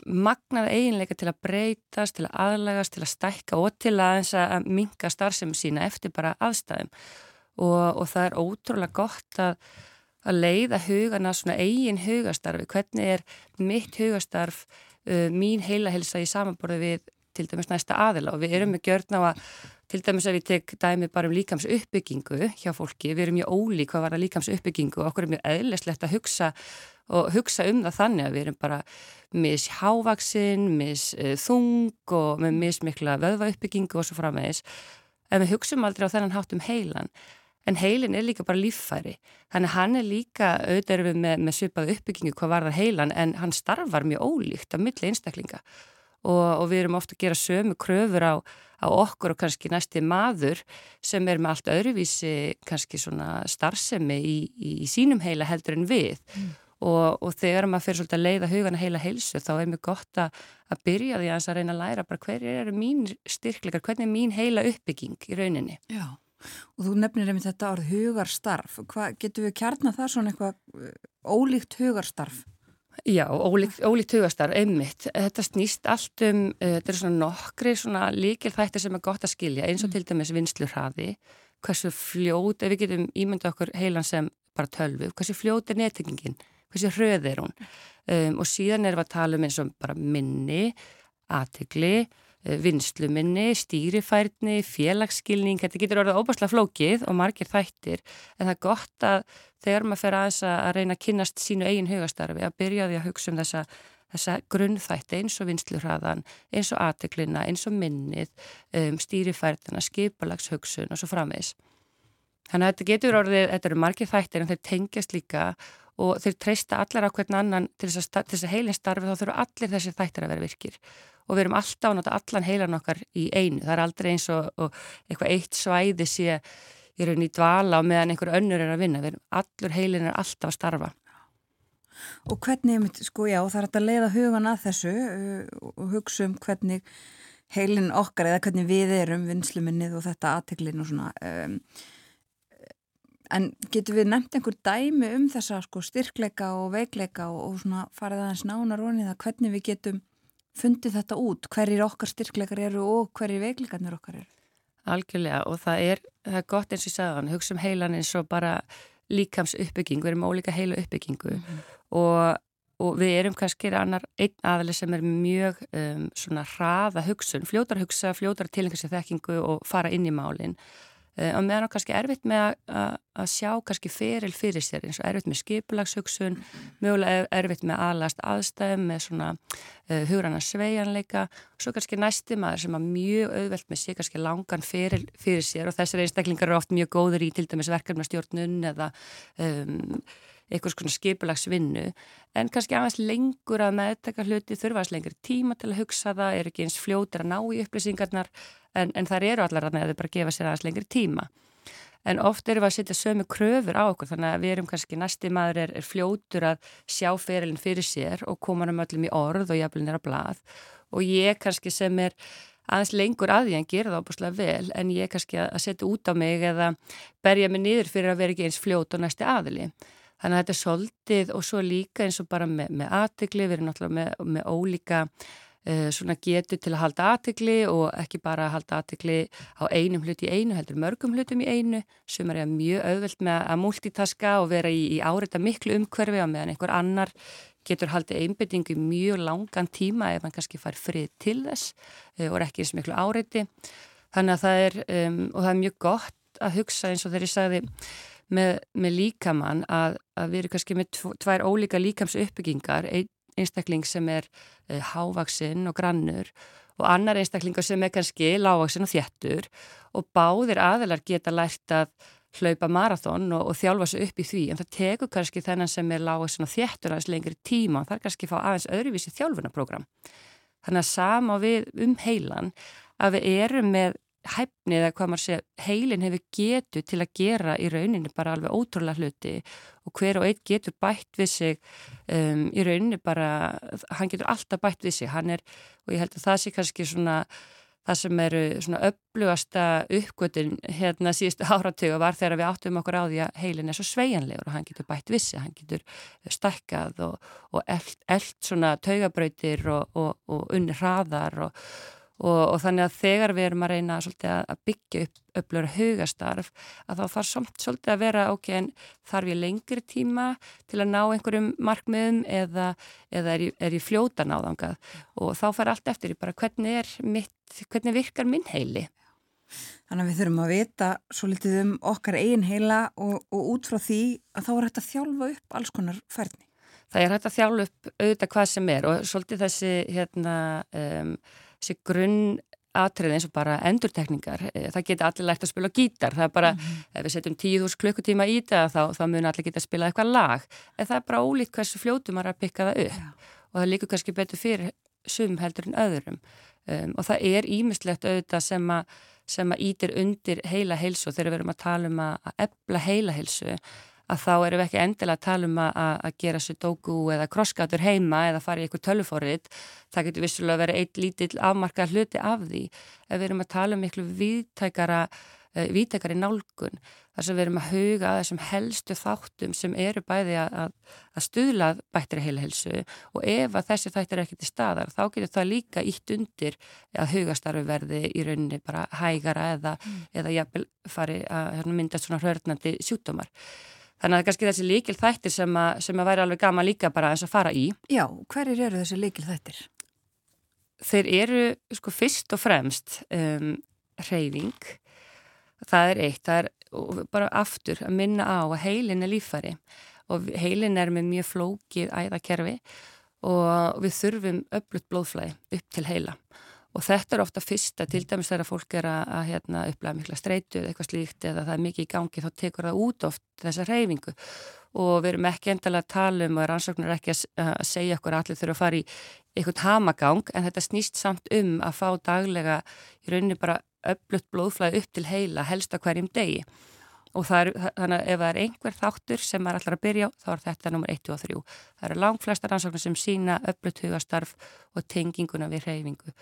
magnar eiginleika til að breytast, til að aðlagast, til að stækka og til að, að minga starfsemu sína eftir bara aðstæðum. Og, og það er ótrúlega gott að, að leiða hugana svona eigin hugastarfi, hvernig er mitt hugastarf, uh, mín heilahelsa í samanborði við til dæmis næsta aðila? Og við erum með gjörn á að til dæmis að við tek dæmi bara um líkams uppbyggingu hjá fólki, við erum mjög ólík hvað var að líkams uppbyggingu og okkur er mjög eðleslegt að hugsa og hugsa um það þannig að við erum bara mishávaksin, misþung og með mismikla vöðvauppbyggingu og svo framvegis. En við hugsaum aldrei á þennan hátt um heilan. En heilin er líka bara líffæri. Þannig hann er líka auðvitað við með, með svipaðu uppbyggingu hvað var það heilan en hann starfar mjög ólíkt af milli einstaklinga. Og, og við erum ofta að gera sömu kröfur á, á okkur og kannski næsti maður sem er með allt öðruvísi kannski svona starfsemi í, í, í sínum heila heldur en við. Mm og, og þegar maður fyrir svolítið að leiða hugana heila heilsu þá er mjög gott að, að byrja því að reyna að læra bara hver eru mín styrkleikar, hvernig er mín heila uppbygging í rauninni. Já, og þú nefnir einmitt þetta orð hugarstarf. Hvað getur við kjarna það svona eitthvað eh, ólíkt hugarstarf? Já, ólíkt, hugastarf, einmitt. Þetta snýst allt um, uh, þetta er svona nokkri svona líkil þættir sem er gott að skilja, eins og mm. til dæmis vinslurhaði, hversu fljót, ef við getum ímynda okkur heilan sem bara tölvu, hversu fljót er nettingingin, hversu hröð er hún um, og síðan erum við að tala um eins og bara minni, aðtegli vinsluminni, stýrifærni félagsskilning, þetta getur orðið óbáslega flókið og margir þættir. En það er gott að þegar maður fer aðeins að reyna að kynast sínu eigin hugastarfi að byrja því að hugsa um þessa þessa grunnþætti eins og vinslurhraðan, eins og aðteglina, eins og minnið, um, stýrifærtina, skipalagshugsun og svo framvegs. Þannig að þetta getur orðið, þetta eru margir þættir en þeir tengjast líka og þeir treysta allar á hvern annan til þess að, að heilin starfi þá þurfa allir þessi þættir að vera virkir og við erum alltaf að nota allan heilan okkar í einu, það er aldrei eins og, og eitthvað eitt svæði sé í rauninni í dvala og meðan einhver önnur er að vinna, við erum allur heilin er alltaf að starfa. Og hvernig, sko já, það er að leiða hugan að þessu uh, og hugsa um hvernig heilin okkar eða hvernig við erum vinsluminnið og þetta aðteglin og svona um, En getur við nefnt einhver dæmi um þessa sko, styrkleika og veikleika og, og svona farið aðeins nánar vonið að hvernig við getum fundið þetta út, hverjir okkar styrkleikar eru og hverjir veikleikarnir okkar eru? Algjörlega og það er, það er gott eins og ég sagði hann, hugsa um heilan eins og bara líkams uppbygging, við erum ólíka heila uppbyggingu mm -hmm. og, og við erum kannski annar einn aðli sem er mjög um, svona hraða hugsun, fljótar hugsa, fljótar tilengast í þekkingu og fara inn í málinn og meðan á kannski erfitt með að sjá kannski feril fyrir sér eins og erfitt með skipulagshugsun, mögulega erfitt með aðlast aðstæðum með svona uh, hugranna sveianleika og svo kannski næsti maður sem að mjög auðvelt með sé kannski langan feril fyrir sér og þessari einstaklingar eru oft mjög góður í til dæmis verkefnastjórnun eða um, einhvers konar skipulagsvinnu en kannski aðeins lengur að meðtaka hluti þurfa aðeins lengri tíma til að hugsa það, er ekki eins fljótir að ná í upplýsingarnar en, en þar eru allar að neða bara gefa sér aðeins lengri tíma. En oft erum við að setja sömu kröfur á okkur þannig að við erum kannski næsti maður er, er fljótur að sjá ferilin fyrir sér og koma um öllum í orð og jafnvel nýra blað og ég kannski sem er aðeins lengur að því en gera það óbúslega vel en ég kannski að setja út á mig eða berja mig niður fyrir að vera ekki eins fljót og næsti aðili. Þannig að þetta er soldið og svo líka eins og bara með, með aðtegli, við erum náttúrulega með, með ólíka uh, svona getu til að halda aðtegli og ekki bara að halda aðtegli á einum hlut í einu, heldur mörgum hlutum í einu sem er mjög auðvelt með að multitaska og vera í, í áreita miklu umhverfi á meðan einhver annar getur haldið einbindingu mjög langan tíma ef hann kannski fær frið til þess uh, og er ekki eins miklu áreiti. Þannig að það er, um, og það er mjög gott að hugsa eins og þegar ég sagði með, með líkamann að, að við erum kannski með tvær ólíka líkams uppbyggingar, ein, einstakling sem er uh, eh, hávaksinn og grannur og annar einstaklingar sem er kannski lágvaksinn og þjættur og báðir aðelar geta lært að hlaupa marathón og, og þjálfa svo upp í því en það tekur kannski þennan sem er lágvaksinn og þjættur aðeins lengri tíma og það er kannski að fá aðeins öðruvísi þjálfunaprógram. Þannig að sama við um heilan að við erum með hæfni eða hvað maður segja, heilin hefur getu til að gera í rauninni bara alveg ótrúlega hluti og hver og einn getur bætt við sig um, í rauninni bara, hann getur alltaf bætt við sig, er, og ég held að það sé kannski svona, það sem eru svona upplugasta uppgötun hérna síðustu áratögu var þegar við áttum okkur á því að heilin er svo sveianlegur og hann getur bætt við sig, hann getur stækkað og, og eld, eld svona taugabrautir og, og, og unni hraðar og Og, og þannig að þegar við erum að reyna svolítið, að byggja upp upplöru hugastarf að þá þarf svolítið að vera ok, en þarf ég lengri tíma til að ná einhverjum markmiðum eða, eða er, ég, er ég fljóta náðangað og þá fara allt eftir bara hvernig, mitt, hvernig virkar minn heili. Þannig að við þurfum að vita svolítið um okkar eigin heila og, og út frá því að þá er hægt að þjálfa upp alls konar færni. Það er hægt að þjálfa upp auðvitað hvað sem er og svolítið þessi hérna um, þessi grunn atrið eins og bara endurtekningar eh, það geta allir lært að spila gítar. Það er bara, mm -hmm. ef við setjum 10.000 klukkutíma í það þá, þá mun allir geta að spila eitthvað lag. En það er bara ólíkt hversu fljótu maður að pikka það upp. Já. og það líkur kannski betur fyrir sum heldur en öðrum. Um, og það er ímislegt auðvitað sem að sem að ítir undir heila heilsu. Og þegar við erum að tala um að ebla heila heilsu að þá erum við ekki endilega að tala um að, að gera sudoku eða krosskatur heima eða fara í eitthvað tölufórið. Það getur vissulega verið eitt lítill afmarkað hluti af því. Ef við erum að tala um miklu viðtækara, uh, viðtækari nálgun, þar sem við erum að huga að þessum helstu þáttum sem eru bæði að, að stuðla bættri heilhelsu og ef að þessi þættir er ekki til staðar, þá getur það líka ítt undir að hugastarfi verði í rauninni bara hægara eða, mm. eða jafnvel fari að hérna, myndast svona hörnandi sjúkdómar. Þannig að það er kannski þessi líkil þættir sem að, sem að væri alveg gama líka bara eins að fara í. Já, hverjir eru þessi líkil þættir? Þeir eru sko fyrst og fremst um, reyfing. Það er eitt, það er bara aftur að minna á að heilin er lífari og heilin er með mjög flókið æðakerfi og við þurfum öflut blóðflæði upp til heila og þetta er ofta fyrsta, til dæmis þegar fólk er að, að hérna, upplega mikla streitu eða eitthvað slíkt eða það er mikið í gangi þá tekur það út oft þessa reyfingu og við erum ekki endala að tala um og rannsóknir ekki að, segja okkur allir þurfa að fara í einhvern hamagang en þetta snýst samt um að fá daglega í rauninni bara öflutt blóðflæði upp til heila helst að hverjum degi og er, þannig að ef það er einhver þáttur sem maður ætlar að byrja þá er þetta nummer 1 og 3. Það eru langt flesta rannsóknir sem sína öflut hugastarf og tenginguna við reyfingu.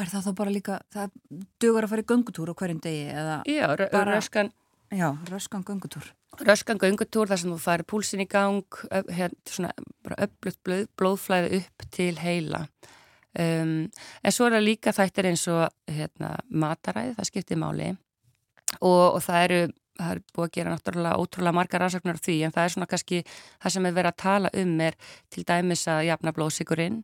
Er það þá bara líka, það dugur að fara í göngutúr á hverjum degi? Eða já, bara, röskan. Já, röskan göngutúr. Röskan göngutúr þar sem þú fari púlsin í gang, öflut blóð, blóðflæði upp til heila. Um, en svo er það líka þættir eins og hérna, mataræði, það skiptir máli og, og það eru það er búið að gera náttúrulega ótrúlega margar rannsóknar því en það er svona kannski það sem er verið að tala um er til dæmis að jafna blóðsigurinn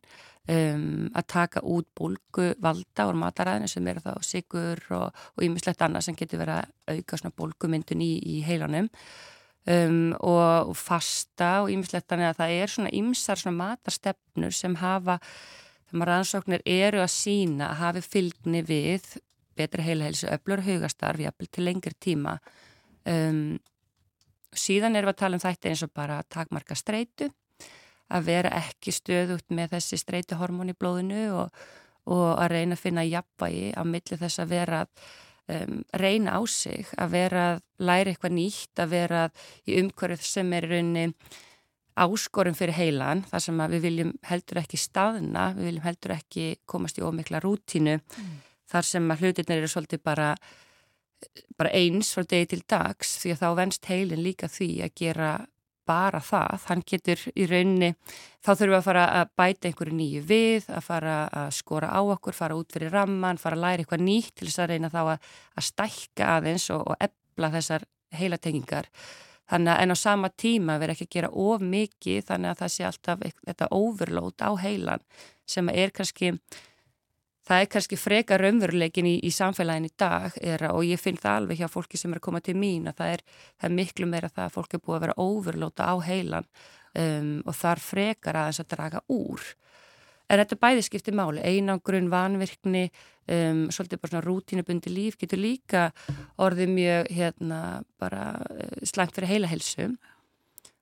um, að taka út bólgu valda úr mataræðinu sem eru þá sigur og ímislegt annað sem getur verið að auka svona bólgumyndun í, í heilanum um, og, og fasta og ímislegt annað að það er svona ímsar svona matarstefnur sem hafa þegar rannsóknir eru að sína að hafi fylgni við betri heilahilsu, öflur hugastarf, jafnvel til lengri tíma um, síðan erum við að tala um þætti eins og bara takmarka streitu, að vera ekki stöðugt með þessi streituhormón í blóðinu og, og að reyna að finna jafnvægi á milli þess að vera um, reyna á sig, að vera að læra eitthvað nýtt, að vera í umhverfið sem er raunni áskorum fyrir heilan, þar sem við viljum heldur ekki staðna, við viljum heldur ekki komast í ómikla rútínu, mm. þar sem að hlutinir eru svolítið bara, bara eins frá degi til dags, því að þá venst heilin líka því að gera bara það, hann getur í rauninni, þá þurfum við að fara að bæta einhverju nýju við, að fara að skora á okkur, fara út fyrir ramman, fara að læra eitthvað nýtt til þess að reyna þá að, að stækka aðeins og, og ebla þessar heilatengingar. Þannig að en á sama tíma verður ekki að gera of mikið þannig að það sé alltaf þetta overload á heilan sem er kannski, það er kannski freka raunveruleikin í, í samfélagin í dag er, og ég finn það alveg hjá fólki sem er að koma til mín að það er, það er miklu meira það að fólki er búið að vera overloada á heilan um, og þar frekar aðeins að draga úr. En þetta bæði skiptir máli, einangrun, vanvirkni, um, svolítið bara svona rútínubundi líf getur líka orðið mjög hérna bara uh, slangt fyrir heila helsu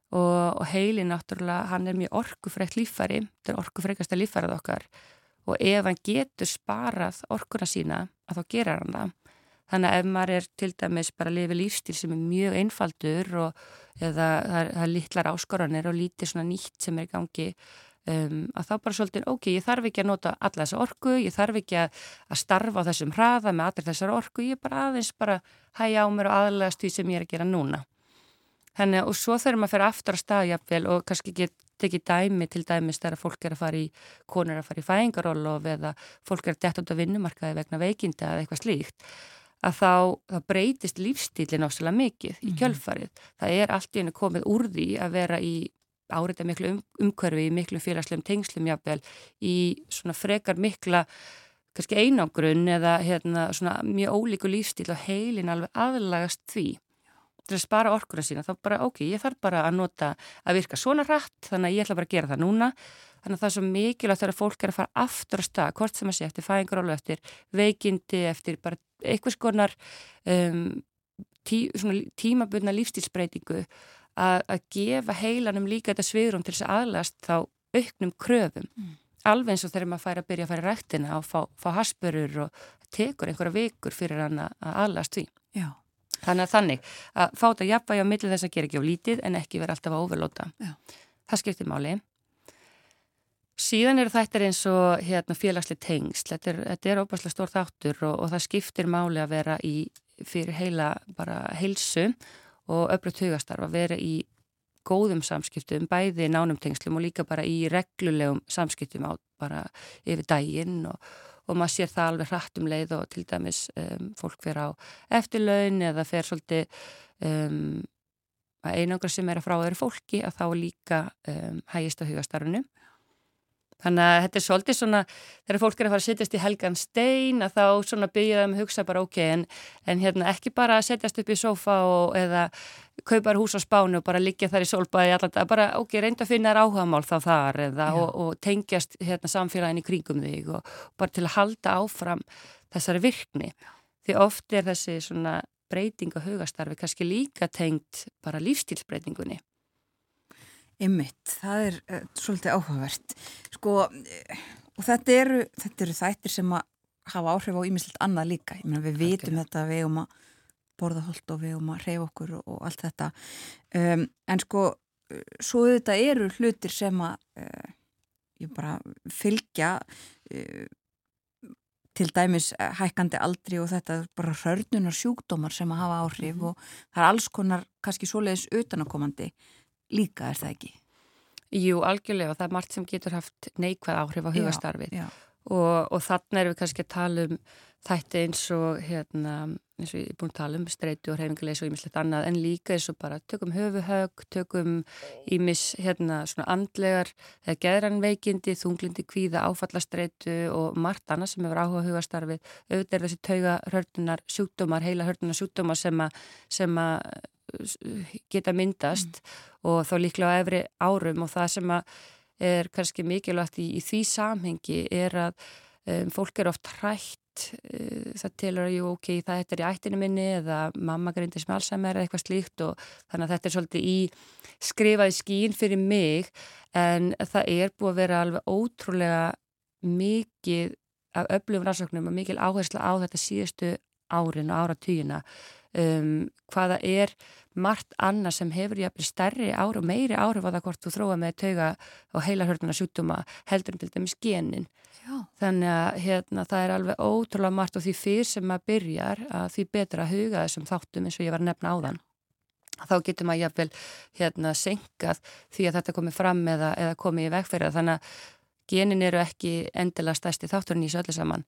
og, og heili náttúrulega, hann er mjög orkufrekt líffæri, þetta er orkufrekasta líffærið okkar og ef hann getur sparað orkuna sína að þá gerar hann það. Þannig að ef maður er til dæmis bara að lifa lífstíl sem er mjög einfaldur og eða það er litlar áskoranir og lítið svona nýtt sem er í gangi Um, að þá bara svolítið, ok, ég þarf ekki að nota alla þessa orku, ég þarf ekki að, að starfa á þessum hraða með allir þessar orku, ég er bara aðeins bara hægja á mér og aðlægast því sem ég er að gera núna. Þannig og svo þurfum að fyrir aftur að staðjafvel og kannski ekki tekið dæmi til dæmis þegar fólk er að fara í, konur er að fara í fæðingarólof eða fólk er að detta út af vinnumarkaði vegna veikinda eða eitthvað slíkt að þá, þá breytist lífstílinn ásala mikið í mhm. kjölfarið. Mm. Það er allt í hennu komið úr því að vera í áreita miklu um, umhverfi í miklu félagslegum tengslum jáfnvel í svona frekar mikla kannski einangrun eða hérna, svona mjög ólíku lífstíl og heilin alveg aðlagast því til að spara orkuna sína þá bara ok, ég þarf bara að nota að virka svona rætt þannig að ég ætla bara að gera það núna þannig að það er svo mikilvægt þegar fólk er að fara aftur að stað, hvort sem að sé eftir fæðingarólu eftir veikindi, eftir bara eitthvað skonar um, tí, tímabunna lífstílsbreytingu að, að gefa heilanum líka þetta sviðrum til þess að aðlast þá auknum kröfum. Mm. Alveg eins og þegar maður fær að byrja að færa rættina og fá, fá hasburur og tekur einhverja vikur fyrir hann að aðlast því. Já. Þannig að þannig að fáta jafnvægi á millið þess að gera ekki á lítið en ekki vera alltaf að overlóta. Já. Það skiptir máli. Síðan eru þættir eins og hérna, félagslega tengsl. Þetta er, er óbærslega stór þáttur og, og það skiptir máli að vera í fyrir heila bara heilsu og öflugt hugastarf að vera í góðum samskiptum, bæði nánum tengslum og líka bara í reglulegum samskiptum á bara yfir daginn og, og maður sér það alveg hratt um leið og til dæmis um, fólk fer á eftirlaun eða fer svolítið um, einangra sem er að frá þeirri fólki að þá líka um, hægist á hugastarfinu Þannig að þetta er svolítið svona, þegar fólk er að fara að setjast í helgan stein að þá svona byggja það með hugsa bara ok, en, en hérna ekki bara að setjast upp í sofa og, eða kaupa hús á spánu og bara liggja þar í solbæði allar dag, bara ok, reynda að finna þér áhagamál þá þar eða og, og tengjast hérna samfélagin í kringum þig og bara til að halda áfram þessari virkni. Því oft er þessi svona breyting á hugastarfi kannski líka tengt bara lífstílsbreytingunni. Ymmitt, það er uh, svolítið áhugavert. Sko, uh, og þetta eru, þetta eru þættir sem að hafa áhrif á ímislegt annað líka. Ég meina við vitum þetta, við um að borða hold og við um að reyfa okkur og, og allt þetta. Um, en sko, svo þetta eru hlutir sem að uh, ég bara fylgja til dæmis hækkandi aldri og þetta er bara hörnunar sjúkdómar sem að hafa áhrif mm -hmm. og það er alls konar kannski svoleiðis utanakomandi líka, er það ekki? Jú, algjörlega og það er margt sem getur haft neikvæð áhrif á hugastarfið og, og þannig erum við kannski að tala um þætti eins og hérna, eins og ég er búin að tala um streytu og reyfingulegs og ímislegt annað en líka eins og bara tökum höfuhög, tökum ímis hérna svona andlegar eða geðranveikindi, þunglindi, kvíða, áfallastreitu og margt annað sem hefur áhuga hugastarfið, auðvitað er þessi tauga hörnunar sjúkdómar, heila hörnunar sjúkdómar sem að, sem að geta myndast mm. og þá líklega á efri árum og það sem er kannski mikilvægt í, í því samhengi er að um, fólk er oft hrætt uh, það tilur að, jú, ok, það er í ættinu minni eða mamma grindi sem Alzheimer eða eitthvað slíkt og þannig að þetta er svolítið í skrifaði skín fyrir mig en það er búið að vera alveg ótrúlega mikið af öflugum rannsóknum og mikil áhersla á þetta síðustu árin og áratugina um, hvaða er margt annað sem hefur jafnvel stærri og meiri ári var það hvort þú þróa með tauga og heilarhörnuna sjútuma heldur en til dæmis genin. Já. þannig að hérna, það er alveg ótrúlega margt og því fyrr sem maður byrjar að því betra að huga þessum þáttum eins og ég var að nefna áðan. Þá getur maður jafnvel hérna, senkað því að þetta komið fram eða, eða komið í vegferða þannig að genin eru ekki endilega stærsti þátturinn í söllu saman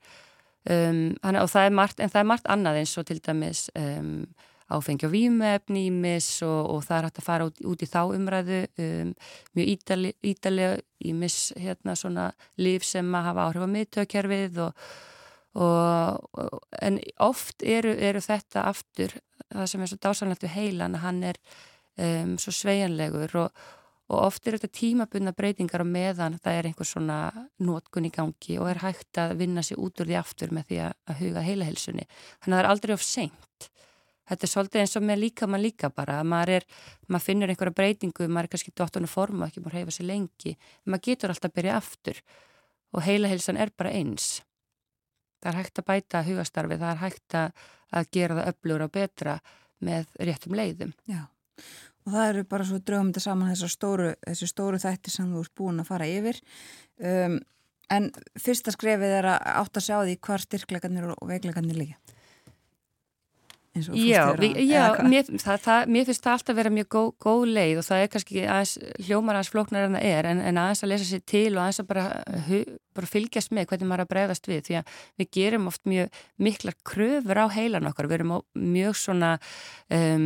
um, og það margt, en það er margt annað eins og til dæmis um, áfengi og výmefni ímis og, og það er hægt að fara út, út í þá umræðu um, mjög ídalega ímis hérna svona líf sem að hafa áhrif á miðtökjarfið og, og, en oft eru, eru þetta aftur það sem er svo dásanlegt við heilan hann er um, svo sveianlegur og og oft er þetta tímabunna breytingar á meðan það er einhver svona nótkun í gangi og er hægt að vinna sér út úr því aftur með því að huga heilahelsunni. Þannig að það er aldrei of seint. Þetta er svolítið eins og með líka mann líka bara, að maður, er, maður finnur einhverja breytingu, maður er kannski dottunum formu og ekki múið að heifa sér lengi, en maður getur alltaf að byrja aftur og heilahelsan er bara eins. Það er hægt að bæta hugastarfi, það er hægt að gera það öflugur og betra með réttum leiðum. Já og það eru bara svo draugum þetta saman stóru, þessi stóru þætti sem þú ert búin að fara yfir. Um, en fyrsta skrefið er að átt að sjá því hvar styrklegarnir og veiklegarnir líka Já, við, já mér, það, það, mér finnst það alltaf að vera mjög góð, góð leið og það er kannski aðeins, hljómar aðeins flóknar en það er en, en aðeins að lesa sér til og aðeins að bara, hu, bara fylgjast með hvernig maður að bregðast við því að við gerum oft mjög miklar kröfur á heilan okkar, við erum mjög svona, um,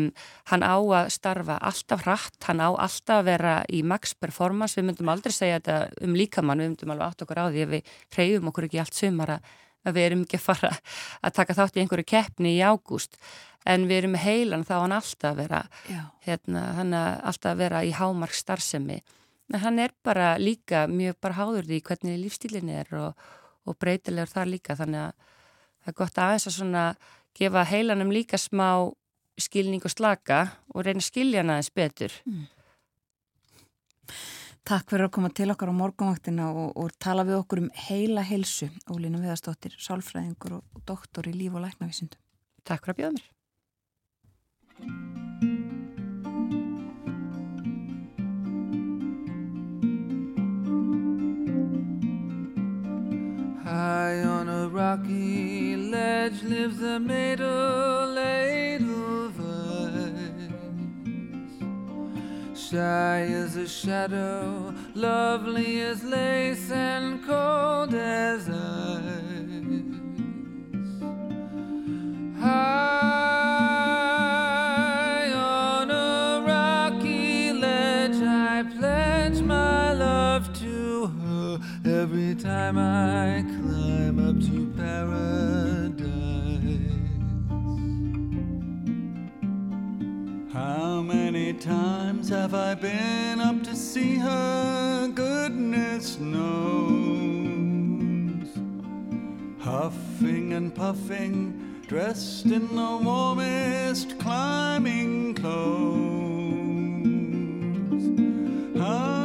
hann á að starfa alltaf hratt, hann á alltaf að vera í max performance, við myndum aldrei segja þetta um líkamann, við myndum alveg átt okkur á því ef við hreyfum okkur ekki allt sumara að við erum ekki að fara að taka þátt í einhverju keppni í ágúst en við erum heilan þá hann alltaf að vera hérna, hann alltaf vera í hámark starfsemi en hann er bara líka mjög bara háður því hvernig lífstílin er og, og breytilegur þar líka þannig að það er gott aðeins að svona gefa heilanum líka smá skilning og slaka og reyna að skilja hann aðeins betur. Mm. Takk fyrir að koma til okkar á morgunvaktina og, og tala við okkur um heila heilsu. Ólína Viðarstóttir, sálfræðingur og doktor í líf og læknavísindu. Takk fyrir að bjóða mér. High on a rocky ledge lives a maidel, Shy as a shadow, lovely as lace and cold as ice. High on a rocky ledge, I pledge my love to her every time I times have I been up to see her? Goodness knows. Huffing and puffing, dressed in the warmest climbing clothes. How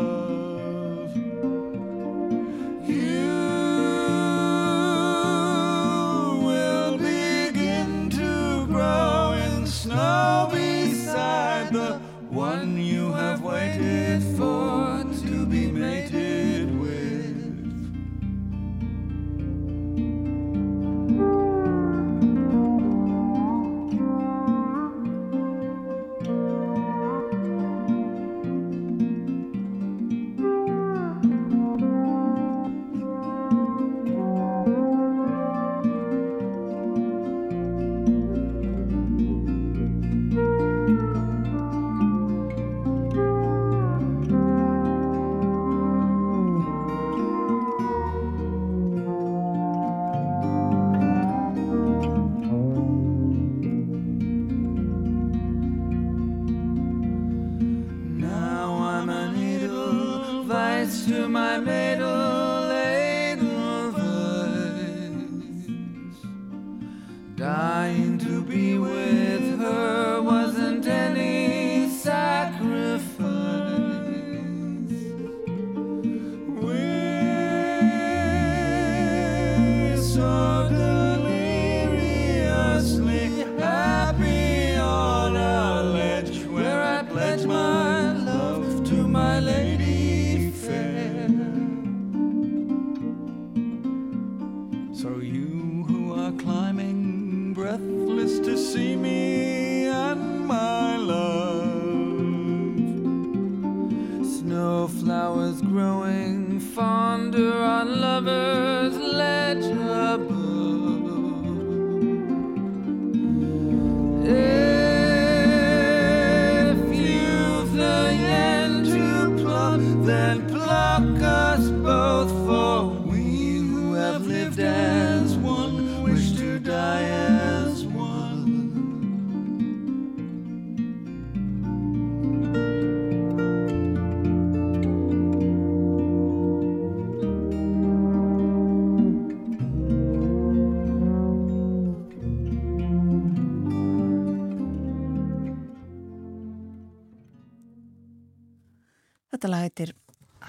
heitir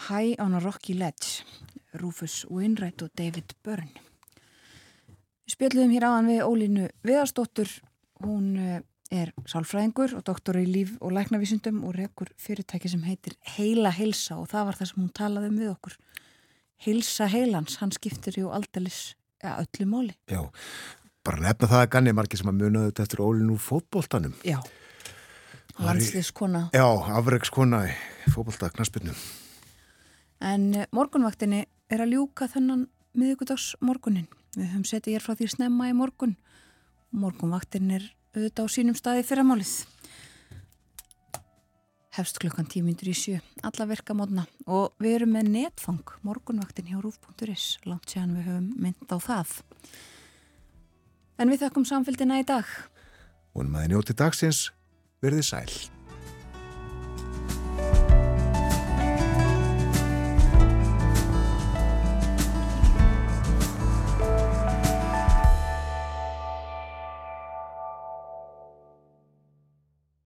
High on a Rocky Ledge, Rufus Wainwright og David Byrne. Við spjöldluðum hér áðan við Ólínu Viðarsdóttur, hún eh, er sálfræðingur og doktor í líf og læknavísundum og rekur fyrirtæki sem heitir Heila Heilsa og það var það sem hún talaði um við okkur. Heilsa Heilans, hann skiptir jú aldalis ja, öllu máli. Já, bara nefna það að ganni margir sem að muna þetta eftir ólinn úr fótboltanum. Já, landsliðskona. Já, afreikskona í fótbolta knaspinu. En eh, morgunvaktinni er að ljúka þennan miðugudags morgunin. Við höfum setið hér frá því snemma í morgun. Morgunvaktin er auðvitað á sínum staði fyrramálið. Hefst klukkan tímyndur í sjö, alla verka mótna og við erum með netfang, morgunvaktin hjá rúf.is, langt séðan við höfum mynd á það. En við þakkum samfélgina í dag. Að þið njóti dagsins verði sæl.